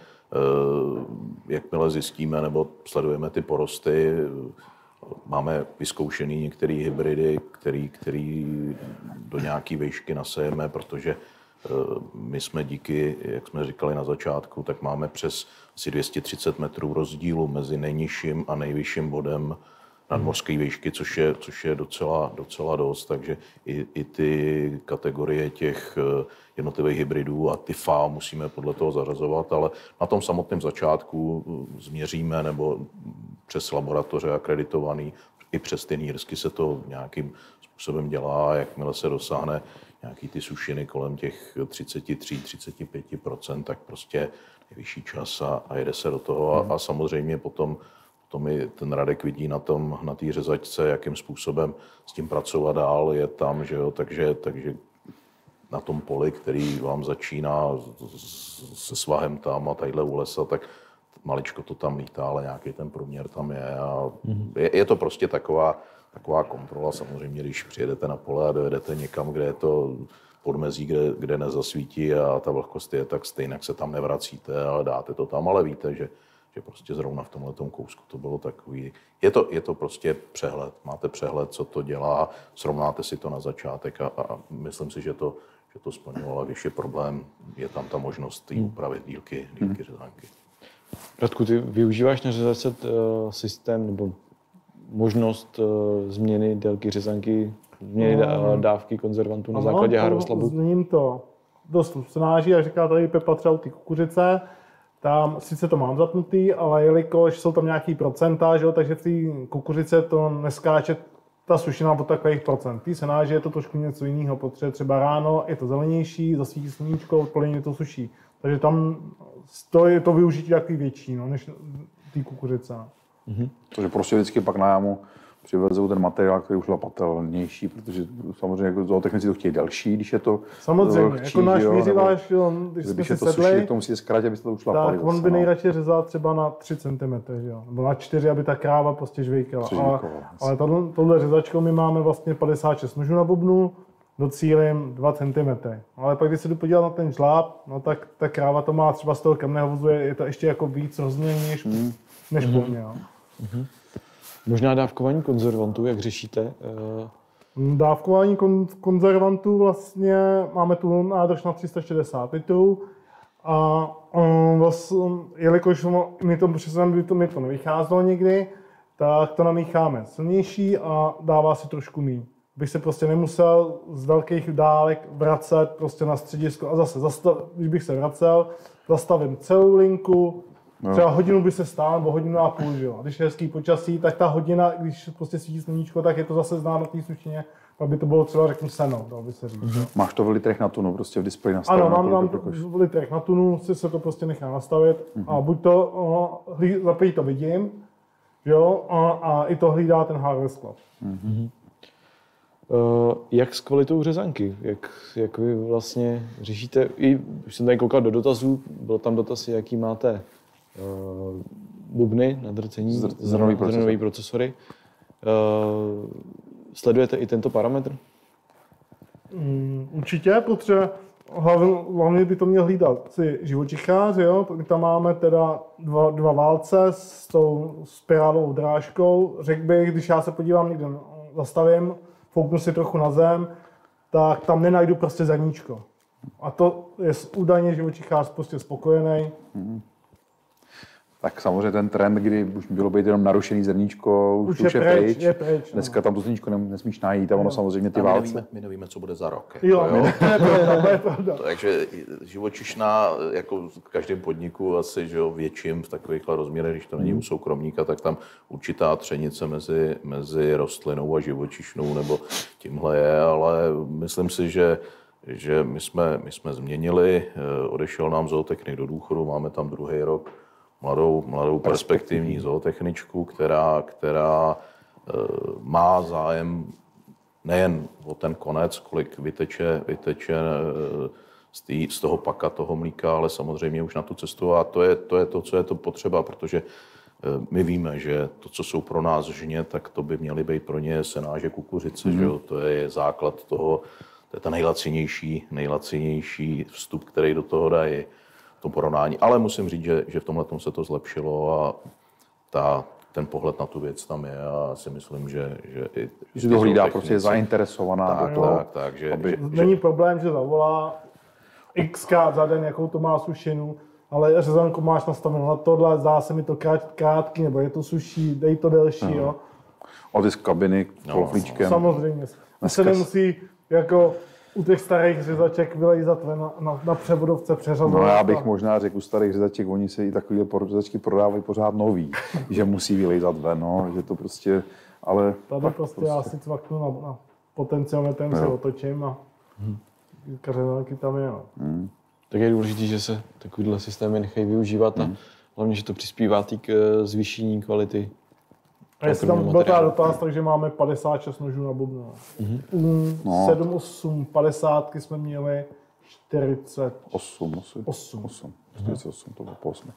jakmile zjistíme nebo sledujeme ty porosty, Máme vyzkoušený některé hybridy, který, který do nějaké výšky nasejeme, protože eh, my jsme díky, jak jsme říkali na začátku, tak máme přes asi 230 metrů rozdílu mezi nejnižším a nejvyšším bodem nadmořské výšky, což je, což je docela, docela dost, takže i, i ty kategorie těch eh, jednotlivých hybridů a ty FA musíme podle toho zařazovat, ale na tom samotném začátku eh, změříme nebo přes laboratoře akreditovaný, i přes ty nírsky se to nějakým způsobem dělá, jakmile se dosáhne nějaký ty sušiny kolem těch 33-35%, tak prostě nejvyšší čas a, a jede se do toho. A, a samozřejmě potom, potom i ten Radek vidí na tom, na té řezačce, jakým způsobem s tím pracovat dál, je tam, že jo, takže, takže na tom poli, který vám začíná se svahem tam a tadyhle u lesa, tak maličko to tam lítá, ale nějaký ten průměr tam je. A je, je to prostě taková, taková kontrola. Samozřejmě, když přijedete na pole a dojedete někam, kde je to podmezí, kde, kde nezasvítí a ta vlhkost je, tak stejně se tam nevracíte, ale dáte to tam, ale víte, že, že prostě zrovna v tomhle kousku to bylo takový. Je to, je to prostě přehled. Máte přehled, co to dělá, srovnáte si to na začátek a, a myslím si, že to, že to splňovalo. A Když je problém, je tam ta možnost jí upravit dílky, dílky řezánky. Radku, ty využíváš na řezačce uh, systém nebo možnost uh, změny délky řezanky, změny dá- dávky konzervantů na základě to Harvest Labu? Změním to dost snáží, jak říká tady Pepa třeba u ty kukuřice, tam sice to mám zapnutý, ale jelikož jsou tam nějaký procenta, že jo, takže v té kukuřice to neskáče ta sušina od takových procent. Tý senáži je to trošku něco jiného, protože třeba ráno je to zelenější, zasvítí sluníčko, odpoledne to suší. Takže tam to je to využití takový větší, no, než té kukuřice. no. Takže prostě vždycky pak na jámu přivezou ten materiál, který už lapatelnější, protože samozřejmě jako zootechnici to chtějí delší, když je to Samozřejmě, vlhčí, jako náš že jo, nebo výřivář, jo, když jsme Když si je to sedli, tak to musíte zkrátit, abyste to ušlapali. tak on zase, by no. nejradši řezal třeba na 3 cm, že jo? nebo na 4, aby ta kráva prostě žvejkala. Ale, ale tohle, tohle řezačkou my máme vlastně 56 nožů na bubnu, docílím 2 cm. Ale pak, když se jdu podívat na ten žláb, no tak ta kráva to má třeba z toho kamného vozu, je je to ještě jako víc rozměrný než, Hmm. než po mně. Jo. Možná dávkování konzervantů, jak řešíte? eh, Dávkování kon- konzervantů vlastně máme tu nádrž na 360 litrů a um, vlastně, jelikož mi to by to, mi to nevycházelo nikdy, tak to namícháme silnější a dává si trošku míň. Bych se prostě nemusel z velkých dálek vracet prostě na středisko a zase, zastav, když bych se vracel, zastavím celou linku, Třeba hodinu by se stál, nebo hodinu a půl, že jo. A když je hezký počasí, tak ta hodina, když prostě svítí sluníčko, tak je to zase znát na té sušině, pak by to bylo třeba, řeknu, seno, dalo by se říct. Mm-hmm. Máš to v litrech na tunu, prostě v displeji Ano, nastavené. mám, mám to v litrech na tunu, si se to prostě nechá nastavit a buď to, uh, hlí, za prvý to vidím, jo, a, a i to hlídá ten Harvest Club. Uh, jak s kvalitou řezanky? Jak, jak vy vlastně řešíte? I, už jsem tady koukal do dotazů, byl tam dotaz, jaký máte uh, bubny na drcení, Zr- zrnový procesor. zrnový procesory. Uh, sledujete i tento parametr? Mm, určitě, protože hlavně, hlavně by to měl hlídat si živočichář, jo? My tam máme teda dva, dva válce s tou spirálovou drážkou. Řekl bych, když já se podívám někde, no, zastavím, fouknu si trochu na zem, tak tam nenajdu prostě zrníčko. A to je údajně živočichář prostě spokojený. Tak samozřejmě ten trend, kdy už bylo být jenom narušený zrníčko, už, Už je pryč, je pryč, no. Dneska tam to zrníčko nem- nesmíš najít a ono samozřejmě ty A my válce. nevíme, my nevíme, co bude za rok. jako, Jo, to je pravda, to je pravda. Takže živočišná, jako v každém podniku asi, že jo, větším v takovýchhle rozměrech, když to není u soukromníka, tak tam určitá třenice mezi, mezi rostlinou a živočišnou nebo tímhle je, ale myslím si, že že my jsme, my jsme změnili, eh, odešel nám zootechnik do důchodu, máme tam druhý rok mladou, mladou perspektivní zootechničku, která, která eh, má zájem nejen o ten konec, kolik vyteče, vyteče eh, z, tý, z toho paka toho mlíka, ale samozřejmě už na tu cestu a to je to, je to co je to potřeba, protože eh, my víme, že to, co jsou pro nás žně, tak to by měly být pro ně senáže kukuřice, mm. že jo? to je základ toho, to je ta nejlacinější, nejlacinější vstup, který do toho dají v tom porovnání. Ale musím říct, že, že v tomhle se to zlepšilo a ta, ten pohled na tu věc tam je a já si myslím, že, že i Že to hlídá, prostě je zainteresovaná tak, do toho, tak, tak, že, aby- že, Není problém, že zavolá xkrát za den, jakou to má sušinu, ale řezanku máš nastavenou na tohle, zdá se mi to krát, krátký, nebo je to suší, dej to delší, jo. otisk kabiny No, kloflíčkem. Samozřejmě. Se Dneska- nemusí jako u těch starých řezaček vylejzat ven na, na, na převodovce přeřazovat. No já a- bych možná řekl u starých řezaček, oni se i takové řezačky prodávají pořád nový, že musí vylejzat ven, no, že to prostě, ale Tady pak prostě já si cvaknu na, na potenciometrem, se otočím a řezanky tam je. No. Tak je důležité, že se takovýhle systémy nechají využívat a hlavně, že to přispívá k eh, zvýšení kvality. A jestli tam byl ta dotaz, takže máme 56 nožů na bubnu. Mm-hmm. U No. 7, 8, 50 jsme měli 48. 8, 8, 8, 8 48, to bylo po 8.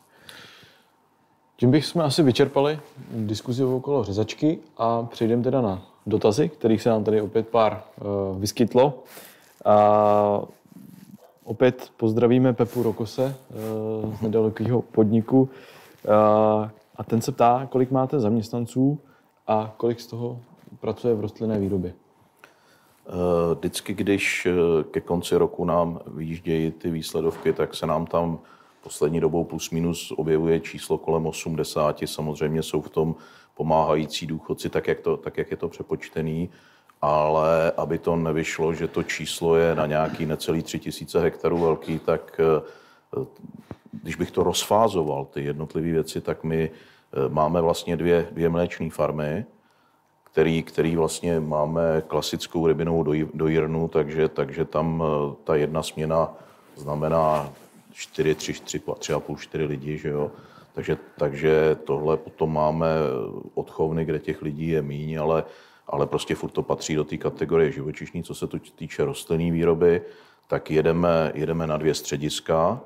Tím bychom asi vyčerpali diskuzi okolo řezačky a přejdeme teda na dotazy, kterých se nám tady opět pár uh, vyskytlo. A opět pozdravíme Pepu Rokose uh, z nedalekého podniku. Uh, a ten se ptá, kolik máte zaměstnanců a kolik z toho pracuje v rostlinné výrobě. Eh, Vždycky, když eh, ke konci roku nám vyjíždějí ty výsledovky, tak se nám tam poslední dobou plus minus objevuje číslo kolem 80. Samozřejmě jsou v tom pomáhající důchodci, tak jak, to, tak jak je to přepočtený, ale aby to nevyšlo, že to číslo je na nějaký necelý 3000 hektarů velký, tak eh, když bych to rozfázoval, ty jednotlivé věci, tak my eh, máme vlastně dvě, dvě mléčné farmy, který, který vlastně máme klasickou rybinou doj, dojírnu, takže, takže tam eh, ta jedna směna znamená 4, 3, 3, 3,5, 4 lidi, že jo. Takže, takže tohle potom máme odchovny, kde těch lidí je míň, ale, ale prostě furt to patří do té kategorie živočišní, co se tu týče rostlinné výroby, tak jedeme, jedeme na dvě střediska.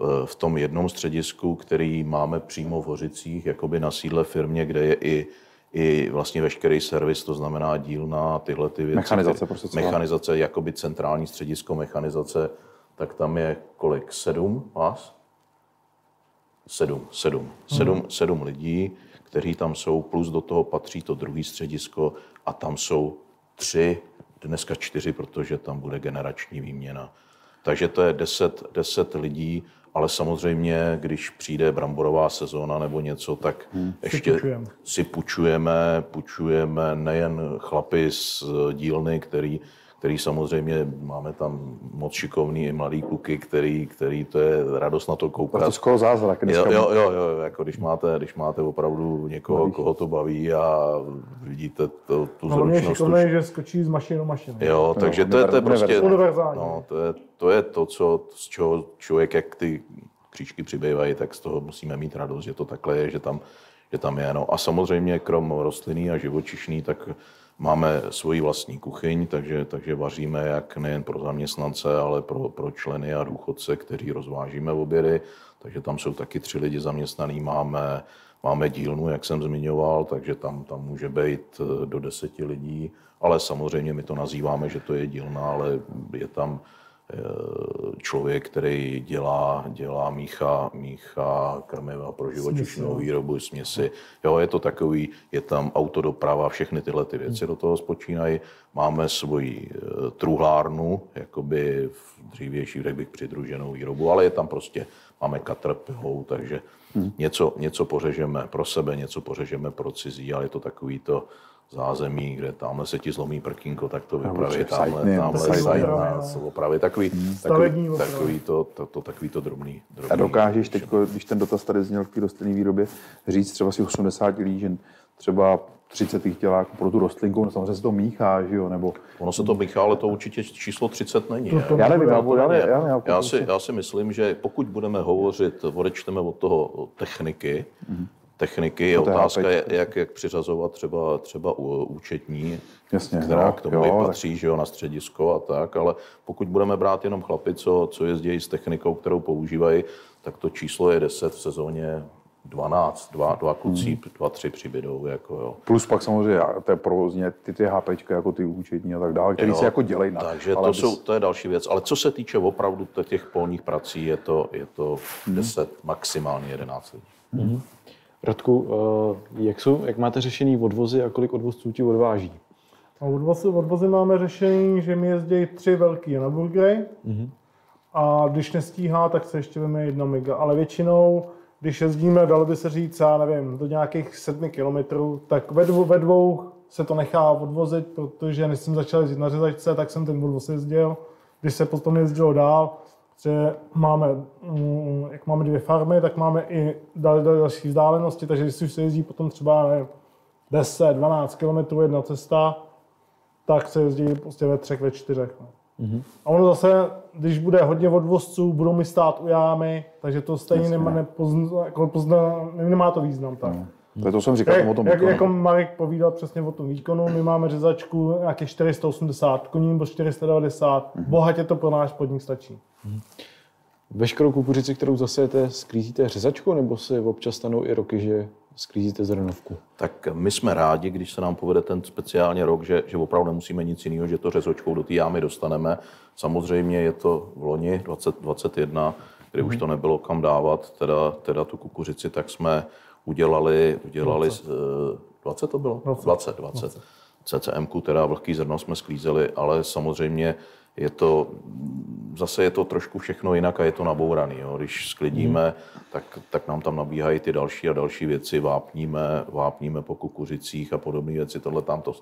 Eh, V tom jednom středisku, který máme přímo v Hořicích, jakoby na sídle firmě, kde je i i vlastně veškerý servis, to znamená dílna tyhle ty věci. Mechanizace prostě celá. Mechanizace, jakoby centrální středisko mechanizace, tak tam je kolik? Sedm vás? Sedm, sedm. Sedm, sedm lidí, kteří tam jsou, plus do toho patří to druhé středisko a tam jsou tři, dneska čtyři, protože tam bude generační výměna. Takže to je deset, deset lidí, ale samozřejmě, když přijde bramborová sezóna nebo něco, tak hmm. ještě půjčujeme. si půjčujeme, půjčujeme nejen chlapy z dílny, který, který samozřejmě máme tam moc šikovný i mladý kluky, který, který to je radost na to koukat. To skoro zázrak. Jo, jo, jo, jo, jako když máte, když máte opravdu někoho, koho to baví a vidíte to, tu No, zručnost. šikovný, už- že skočí z mašiny do mašiny. Jo, takže to je, to je prostě, no, to je, to je to, co, z čeho člověk, jak ty křížky přibývají, tak z toho musíme mít radost, že to takhle je, že tam, že tam je. No. A samozřejmě krom rostlinný a živočišný, tak máme svoji vlastní kuchyň, takže, takže vaříme jak nejen pro zaměstnance, ale pro, pro členy a důchodce, kteří rozvážíme obědy. Takže tam jsou taky tři lidi zaměstnaný, máme, máme dílnu, jak jsem zmiňoval, takže tam, tam může být eh, do deseti lidí, ale samozřejmě my to nazýváme, že to je dílna, ale je tam člověk, který dělá, dělá mícha, mícha krmiva pro živočišnou výrobu, směsi. Jo, je to takový, je tam autodoprava, všechny tyhle ty věci do toho spočínají. Máme svoji eh, truhlárnu, jakoby v dřívější, řekl bych, přidruženou výrobu, ale je tam prostě, máme katr, pihou, takže něco, něco pořežeme pro sebe, něco pořežeme pro cizí, ale je to takový to zázemí, kde tamhle se ti zlomí prkínko, tak to vypraví, určitě tamhle, tamhle sajtny, sajt no. nás opravy. Takový, takový, Stavební opravy. takový, to, to, to, takový to drobný, drobný. A dokážeš teď, když ten dotaz tady zněl k té rostlinné výrobě, říct třeba si 80 lidí, že třeba 30 jich dělá jako pro tu rostlinku, no samozřejmě se to míchá, že jo, nebo Ono se to míchá, ale to určitě číslo 30 není. To- to- já nevím, já, já, já, já, já, Já si, já si myslím, že pokud budeme hovořit, odečteme od toho techniky, techniky, je otázka, je, jak, jak přiřazovat třeba, třeba u- účetní, Jasně, která no, k tomu jo, jo, tak- patří, že jo, na středisko a tak, ale pokud budeme brát jenom chlapy, co, co jezdí s technikou, kterou používají, tak to číslo je 10 v sezóně 12, dva, dva kluci, Hmm. dva, tři přibydou, jako jo. Plus pak samozřejmě to je provozně ty, ty HPčka, jako ty účetní a tak dále, který Jo, si jako dělají na. Takže ale to, bys- jsou, to je další věc. Ale co se týče opravdu těch polních prací, je to, je to Mhm. 10, maximálně 11 lidí. Radku, eh, jak, jsou, jak máte řešený odvozy a kolik odvozců ti odváží? A odvozy, odvozy máme řešení, že mi jezdí tři velký na burgery. A když nestíhá, tak se ještě veme jedna mega. Ale většinou, když jezdíme, dalo by se říct, já nevím, do nějakých sedmi kilometrů, tak ve dvou, ve dvou se to nechá odvozit, protože než jsem začal jezdit na řezačce, tak jsem ten odvoz jezdil. Když se potom jezdilo dál, že máme, mm, jak máme dvě farmy, tak máme i dal, dal, další vzdálenosti, takže když už se jezdí potom třeba nevím, 10-12 km jedna cesta, tak se jezdí prostě ve třech, ve čtyřech. No. A ono zase, když bude hodně odvozců, budou mi stát u jámy, takže to stejně nemá, nepozna, jako pozna, nemá to význam. Tak. To je to jsem říkal Jak, o tom jak, výkonu. jako Marek povídal přesně o tom výkonu, my máme řezačku nějakých 480 koní nebo 490, bohatě to pro náš podnik stačí. Veškerou kukuřici, kterou zasejete, sklízíte řezačkou, nebo se občas stanou i roky, že sklízíte zrnovku? Tak my jsme rádi, když se nám povede ten speciálně rok, že, že opravdu nemusíme nic jiného, že to řezočkou do té jámy dostaneme. Samozřejmě je to v loni 2021, kdy už to nebylo kam dávat, teda, teda tu kukuřici, tak jsme udělali, udělali 20, 20 to bylo? 20, 20. CCM, teda vlhký zrno jsme sklízeli, ale samozřejmě je to, zase je to trošku všechno jinak a je to nabouraný. Jo. Když sklidíme, tak, tak nám tam nabíhají ty další a další věci, vápníme, vápníme po kukuřicích a podobné věci. Tohle tam to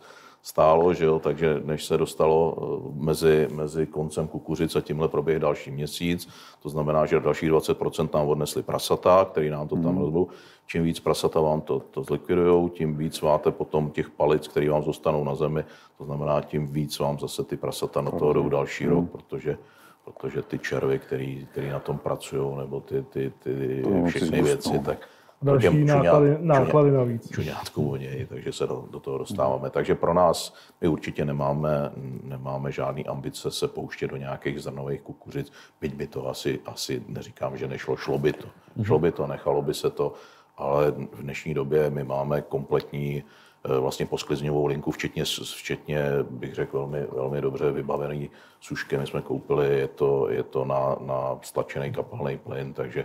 stálo, že jo, takže než se dostalo eh, mezi, mezi koncem kukuřic a tímhle proběh další měsíc, to znamená, že další 20% nám odnesli prasata, který nám to tam hmm. rozbou. Čím víc prasata vám to, to zlikvidujou, tím víc máte potom těch palic, které vám zůstanou na zemi, to znamená, tím víc vám zase ty prasata na to jdou další rok, protože protože ty červy, který, který na tom pracují, nebo ty, ty, ty všechny věci, tak Další náklady, čuňát- náklady čuňát- navíc. čuňátku vonějí, takže se do, do toho dostáváme. Takže pro nás, my určitě nemáme, nemáme žádný ambice se pouštět do nějakých zrnových kukuřic, byť by to asi, asi neříkám, že nešlo, šlo by to. Šlo by to, nechalo by se to, ale v dnešní době my máme kompletní eh, vlastně posklizňovou linku, včetně, včetně bych řekl, velmi, velmi dobře vybavený sušky. My jsme koupili, je to, je to na, na stlačený kapalný plyn, takže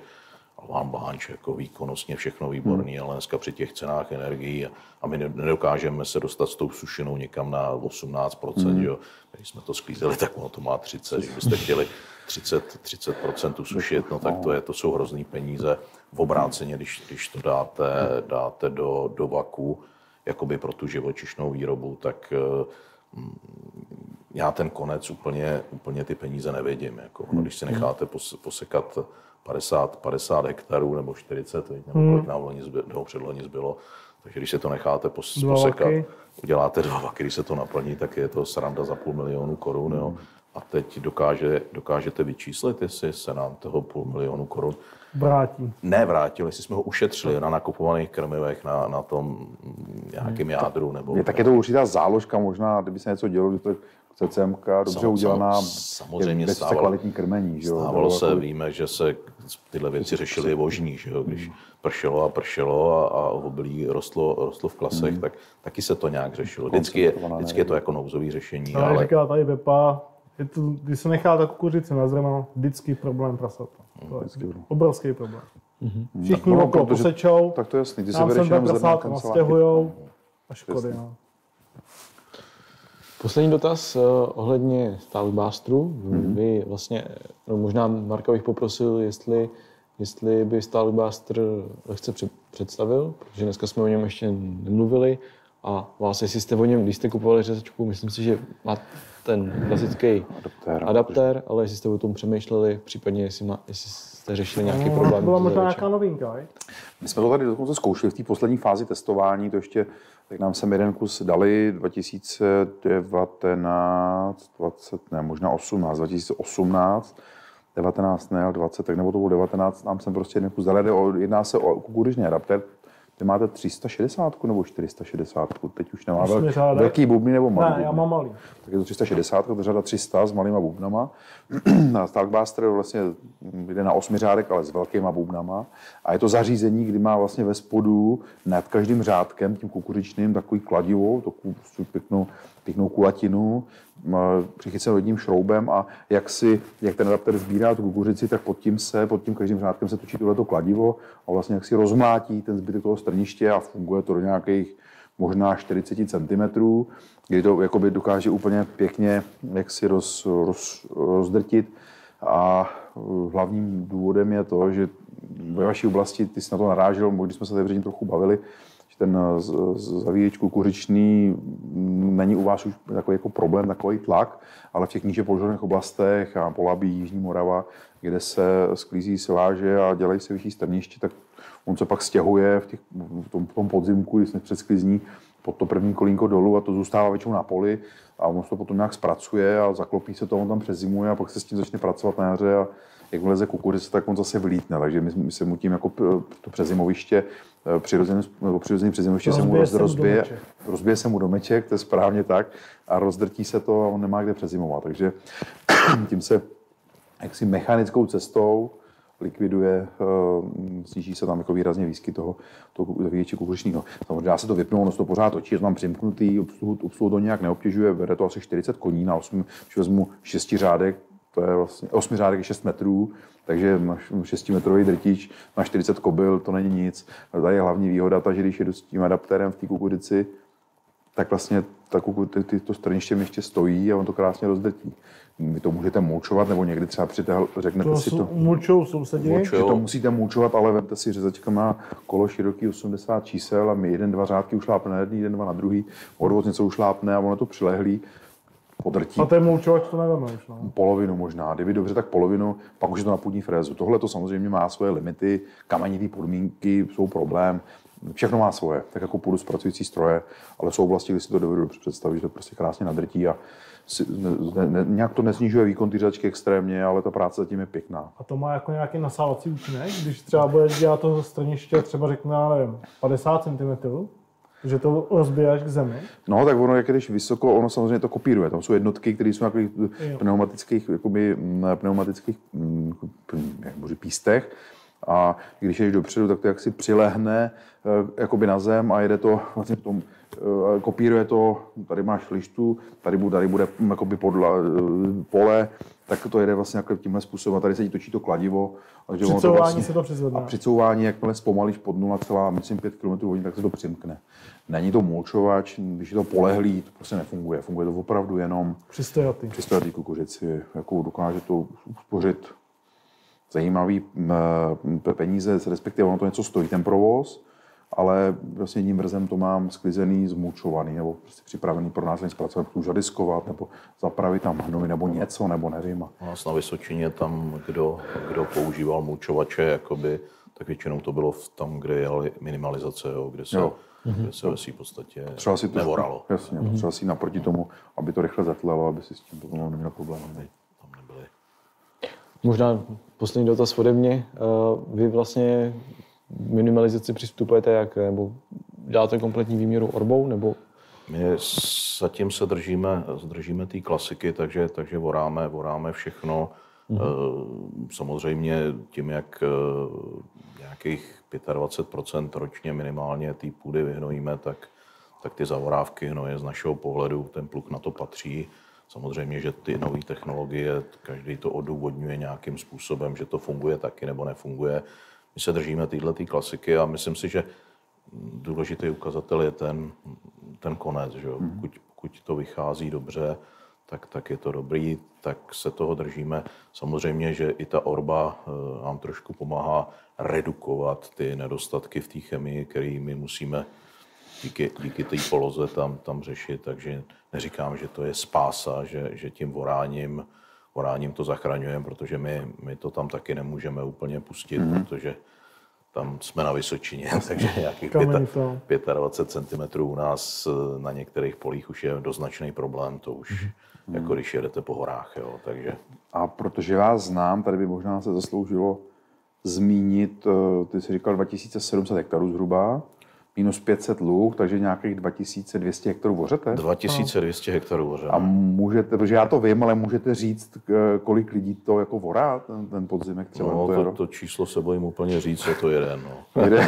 Alván Blanč, jako výkonnostně všechno výborný, ale dneska při těch cenách energií a, my ne- nedokážeme se dostat s tou sušinou někam na 18%, mm. jo. Když jsme to sklízeli, tak ono to má 30, když byste chtěli 30, 30% sušit, no tak to, je, to jsou hrozný peníze v obráceně, když, když to dáte, dáte do, do vaku, jakoby pro tu živočišnou výrobu, tak eh, já ten konec úplně, úplně ty peníze nevidím. Jako, no, když si necháte posekat 50, 50 hektarů nebo 40, nebo kolik nám loni zbylo, nebo předloni zbylo, takže když se to necháte pos, posekat, vaky. uděláte dva vaky, když se to naplní, tak je to sranda za půl milionu korun. Jo. A teď dokáže, dokážete vyčíslit, jestli se nám toho půl milionu korun Vrátí. nevrátil, jestli jsme ho ušetřili na nakupovaných krmivech, na, na tom nějakém jádru. Nebo, Je, tak je to určitá záložka možná, kdyby se něco dělo, že to je CCMK dobře Sam- udělaná, samozřejmě je stávalo- kvalitní krmení. Že jo? Stávalo se, jako- víme, že se tyhle věci řešily vožní, že jo? když pršelo a pršelo a, a obilí rostlo, rostlo v klasech, tak taky se to nějak řešilo. Vždycky je, vždycky je to jako nouzový řešení, Ale ale říká tady Pepa, je to, když se nechá ta kukuřice na zrno, vždycky problém prasata. To je obrovský problém. Všichni No, okolo posečou, Tak to je jasný, ty se nám bereš jenom zrna nastěhujou a škody. No. Poslední dotaz uh, ohledně Stalkbastru. Mm-hmm. Vy vlastně, no možná Marka bych poprosil, jestli, jestli by Stalkbuster lehce před- představil, protože dneska jsme o něm ještě nemluvili. A vás, jestli jste o něm, když jste kupovali řezačku, myslím si, že má ten klasický Adaptér. adaptér, ale jestli jste o tom přemýšleli, případně jestli, má, jestli jste řešili nějaký No, problém. byla se možná nějaká novinka, je? My jsme to tady dokonce zkoušeli v té poslední fázi testování, to ještě, tak nám sem jeden kus dali 2019, 20, ne, možná 18, 2018, 19, ne, ale 20, tak nebo to bylo 19, nám sem prostě jeden kus dali, jedná se o kukuřičný adaptér, ty máte 360 nebo 460, teď už nemá velký, velký bubny nebo malý Ne, já bubny. mám malý. tak je to 360, to řada 300 s malýma bubnama. A Stalkbuster vlastně jde na osmi řádek, ale s velkýma bubnama. A je to zařízení, kdy má vlastně ve spodu nad každým řádkem, tím kukuřičným, takový kladivo, takovou prostě pěknou, pěknou kulatinu, přichycenou jedním šroubem a jak, si, jak ten adapter sbírá tu kukuřici, tak pod tím se, pod tím každým řádkem se točí tohleto kladivo a vlastně jak si rozmlátí ten zbytek toho strniště a funguje to do nějakých možná 40 cm, kdy to jakoby dokáže úplně pěkně jak si roz, roz, rozdrtit. A uh, hlavním důvodem je to, že ve vaší oblasti, ty jsi na to narážel, když jsme se tady trochu bavili, ten uh, z- z- zavíječ kukuřičný mm, není u vás už takový jako problém, takový tlak, ale v těch níže položených oblastech a Polabí, Jižní Morava, kde se sklízí siláže a dělají se vyšší strniště, tak on se pak stěhuje v, těch, v, tom, v tom podzimku, když se předsklizní, pod to první kolínko dolů a to zůstává většinou na poli a on to potom nějak zpracuje a zaklopí se to, on tam přezimuje a pak se s tím začne pracovat na jaře a jak vleze kukuřice, tak on zase vylítne. Takže my, my se mu tím jako p- to přezimoviště, eh, přirozené, nebo přirozené přezimoviště se mu Rozbije roz, se mu rozbije, rozbije se mu domeček, to je správně tak, a rozdrtí se to a on nemá kde přezimovat. Takže tím se jaksi mechanickou cestou likviduje, eh, sníží se tam jako výrazně výskyt toho, toho zavíječe kukuřičního. Samozřejmě dá se to vypnout, ono se to pořád točí, je to tam přimknutý, obsluhu, obsluhu to nějak neobtěžuje, vede to asi 40 koní na 8, když vezmu 6 řádek, to je vlastně 8 řádek je 6 metrů, takže na 6-metrový drtič na 40 kobyl, to není nic. Ale Tady je hlavní výhoda ta, že když jedu s tím adaptérem v té kukuřici, tak vlastně ta kuku, ty, to strniště mi ještě stojí a on to krásně rozdrtí. Vy to můžete mulčovat, nebo někdy třeba přitel, řeknete To si to. jsou mulčou sousedi. Mulčou. Že to musíte mulčovat, ale vemte si, řezačka má kolo široký 80 čísel a my jeden, dva řádky ušlápne na jedný, jeden, dva na druhý, odvoz něco ušlápne a ono to přilehlý, podrtí A ten mulčovač to neveme už. No. polovinu možná, kdyby dobře, tak polovinu, pak už je to na půdní frézu. Tohle to samozřejmě má svoje limity, kamenité podmínky jsou problém, všechno má svoje, tak jako půdu zpracující stroje, ale jsou oblasti, kde si to dovedu dobře představit, že to prostě krásně nadrtí a si, ne, ne, nějak to nesnižuje výkon ty řačky extrémně, ale ta práce zatím je pěkná. A to má jako nějaký nasávací účinek, když třeba budeš dělat to straniště, třeba řekne, nevím, 50 cm, že to rozbiješ k zemi. No, tak ono, jak když vysoko, ono samozřejmě to kopíruje. Tam jsou jednotky, které jsou na pneumatických, jakoby, mm, pneumatických mm, jak můžu, pístech. A když jdeš dopředu, tak to jaksi přilehne eh, jakoby na zem a jede to vlastně v tom, eh, kopíruje to, tady máš lištu, tady bude, tady bude mm, jakoby podla, eh, pole, tak to jede vlastně jako tímhle způsobem. A tady se ti točí to kladivo. A že ono Při couvání vlastně- se to přizvedne. A při couvání, jakmile zpomalíš pod 0, myslím 5 km hodin, tak se to přimkne. Není to mulčovač, když je to polehlý, to prostě nefunguje. Funguje to opravdu jenom Při stojaty. při stojatý kukuřici. Jako dokáže to uspořit zajímavý peníze, respektive ono to něco stojí ten provoz, ale vlastně jedním vrzem to mám sklizený, zmučovaný nebo prostě připravený pro následně zpracovat, už zadiskovat nebo zapravit tam hnoj nebo něco, nebo nevím. U nás na Vysočině tam, kdo, kdo používal mulčovače, jakoby, tak většinou to bylo v tam, kde je minimalizace, jo, kde se, Jo. kde se ve svý podstatě Třeba si to nevoralo. Jasně, mm-hmm. třeba si naproti tomu, aby to rychle zatlelo, aby si s tím potom neměl problém. Tam nebyly. Možná poslední dotaz ode mě. Eh, Vy vlastně minimalizaci přistupujete jak? Nebo děláte kompletní výměru orbou? Nebo My zatím se držíme, držíme té klasiky, takže, takže voráme, voráme všechno. Mm-hmm. Samozřejmě tím, jak eh, nějakých 25% ročně minimálně té půdy vyhnojíme, tak, tak ty zavorávky hnoje z našeho pohledu, ten pluk na to patří. Samozřejmě, že ty nové technologie, každý to odůvodňuje nějakým způsobem, že to funguje taky nebo nefunguje. My se držíme téhle klasiky a myslím si, že důležitý ukazatel je ten, ten konec. Že? jo. Pokud, pokud to vychází dobře, tak, tak je to dobrý, tak se toho držíme. Samozřejmě, že i ta orba eh, nám trošku pomáhá redukovat ty nedostatky v té chemii, které my musíme díky, díky té poloze tam, tam řešit. Takže neříkám, že to je spása, že, že tím voráním, voráním to zachraňujeme, protože my, my to tam taky nemůžeme úplně pustit, mm-hmm. protože tam jsme na Vysočině, takže nějakých Kamení pěta- to. 25 cm u nás eh, na některých polích už je doznačný problém, to už jako když jedete po horách, jo, takže A protože vás znám, tady by možná se zasloužilo zmínit, eh, ty jsi říkal 2700 hektarů zhruba, minus 500 luk, takže nějakých 2200 hektarů vořete. 2200 hektarů A ořeme. můžete, protože já to vím, ale můžete říct, kolik lidí to jako vorá, ten, ten podzimek třeba? No, to, to, jaro? to číslo se bojím úplně říct, je to jeden. No. Jeden,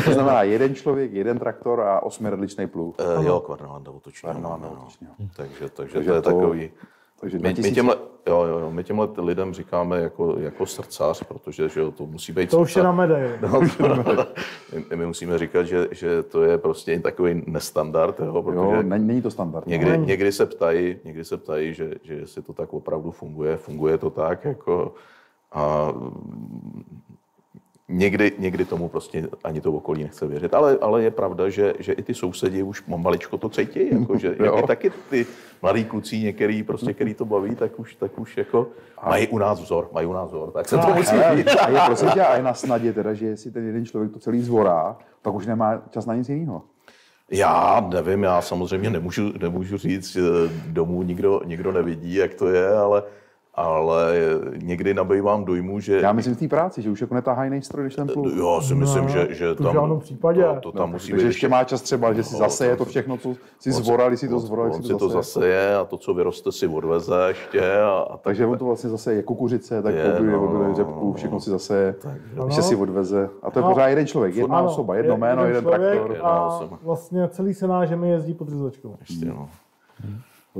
to znamená jeden člověk, jeden traktor a osmiredličný pluk. E, jo, Kvarnalanda otočně. Kvarnalanda no, no. Takže, takže, Takže to je to- takový... Takže My, my, 2000 těmhle, jo, jo, jo, my těmhle lidem říkáme jako, jako srdcař, protože že jo, to musí být To už je na medaili. No, my, my musíme říkat, že, že to je prostě takový nestandard, jo, protože Jo, není, není to standard. někdy, no. někdy se ptají, někdy se ptají, že, že jestli to tak opravdu funguje, funguje to tak, jako a někdy, někdy tomu prostě ani to okolí nechce věřit, ale, ale je pravda, že, že i ty sousedi už maličko to cítí, jako, že Jo. i taky ty mladí kluci některý, prostě, který to baví, tak už, tak už jako mají u nás vzor, mají u nás vzor, tak se to musí A, říct. a je, prosím tě, a je na snadě teda, že jestli ten jeden člověk to celý zvorá, tak už nemá čas na nic jiného. Já nevím, já samozřejmě nemůžu, nemůžu říct, že domů nikdo, nikdo nevidí, jak to je, ale, ale někdy nabývám dojmu, že... Já myslím v té práci, že už jako netáhá jiný stroj než ten pluk. Já si myslím, No, že, že to v tam, žádném případě. to, to tam musí být Takže ještě má čas třeba, že si No, zase je to- všechno, co si on si- to on- zvoral, On si to zase je a to, co vyroste, si odveze ještě. A, a tak, Takže on to vlastně zase je kukuřice, tak Je, koupí, no, no, no, řepku, všechno si zase je, ještě si odveze. A to je No. pořád jeden člověk, jedna osoba, jedno je- jméno, jeden traktor. Jedna A osoba. vlastně celý senář mi jezdí pod řezačkou. ještě, no.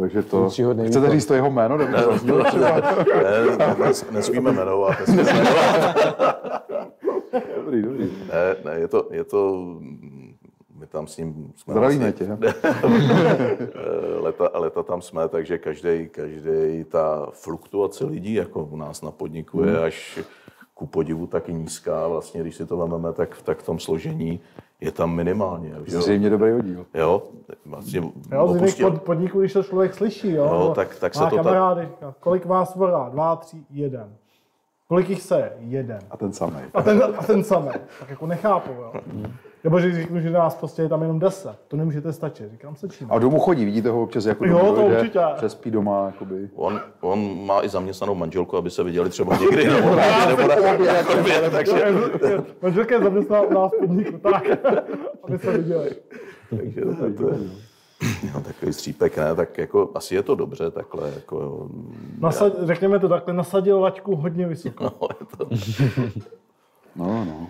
Takže to, chcete říct to jeho jméno? Nebo zaznělo třeba? ne, nes, nesmíme jmenovat. Nesmíme jmenovat. Dobrý, dobrý. Ne, ne, je to, je to, my tam s ním jsme Zdravíme vlastně- tě. Eh, leta, leta tam jsme, takže každý, každý ta fluktuace lidí, jako u nás na podniku, Hmm. je až ku podivu taky nízká. Vlastně, když si to vezmeme, tak, tak v tom složení je tam minimálně. že jo? Zřejmě dobrý oddíl. Jo, vlastně Jo, z jiných pod, podniků, když to člověk slyší, jo. No, tak- tak se to tak- kamarády, říká, kolik vás vorá? Dva, tři, jeden. Kolik jich se je? Jeden. A ten samý. A ten, a ten samý. Tak jako nechápu, jo. Nebo že řeknu, že nás prostě je tam jenom deset. To nemůžete stačit. Říkám se čím. A domů chodí, vidíte ho občas jako Jo, to dojde, určitě. přespí doma, jakoby. On, on má i zaměstnanou manželku, aby se viděli třeba někdy nebo na nebo na oběd, takže, Manželka je zaměstná u nás podniku, tak, aby se viděli. takže to, to je, no, takový střípek, ne, tak jako asi je to dobře takhle, jako, Nasad, řekněme to takhle, nasadil laťku hodně vysoko. no, je to, No, no.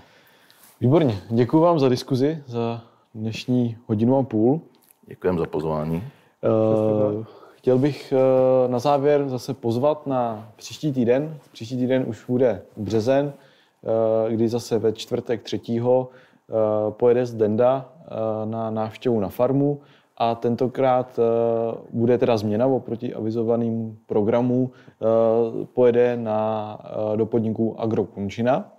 Výborně. Děkuji vám za diskuzi, za dnešní hodinu a půl. děkujem za pozvání. Eh, Chtěl bych eh, na závěr zase pozvat na příští týden. Příští týden už bude březen, eh, kdy zase ve čtvrtek 3. eh, pojede z Denda na návštěvu na farmu a tentokrát bude teda změna oproti avizovaným programu. Pojede na, do podniku Agrokunčina.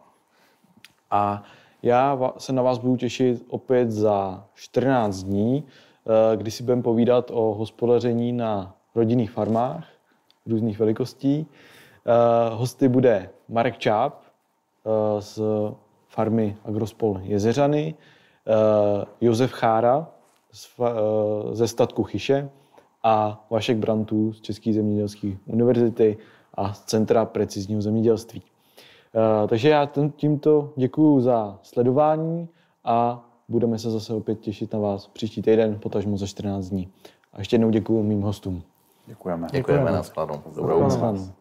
A Já se na vás budu těšit opět za 14 dní, eh, kdy si budeme povídat o hospodaření na rodinných farmách různých velikostí. Eh, hosty bude Marek Čáp z farmy Agrospol Jezeřany, Josef Chára ze statku Chyše a Vašek Brantů z České zemědělské univerzity a z Centra precizního zemědělství. Eh, takže já tímto děkuji za sledování a budeme se zase opět těšit na vás příští týden, potažmo za 14 dní. A ještě jednou děkuji mým hostům. Děkujeme. Děkujeme, Děkujeme. na Dobrou noc.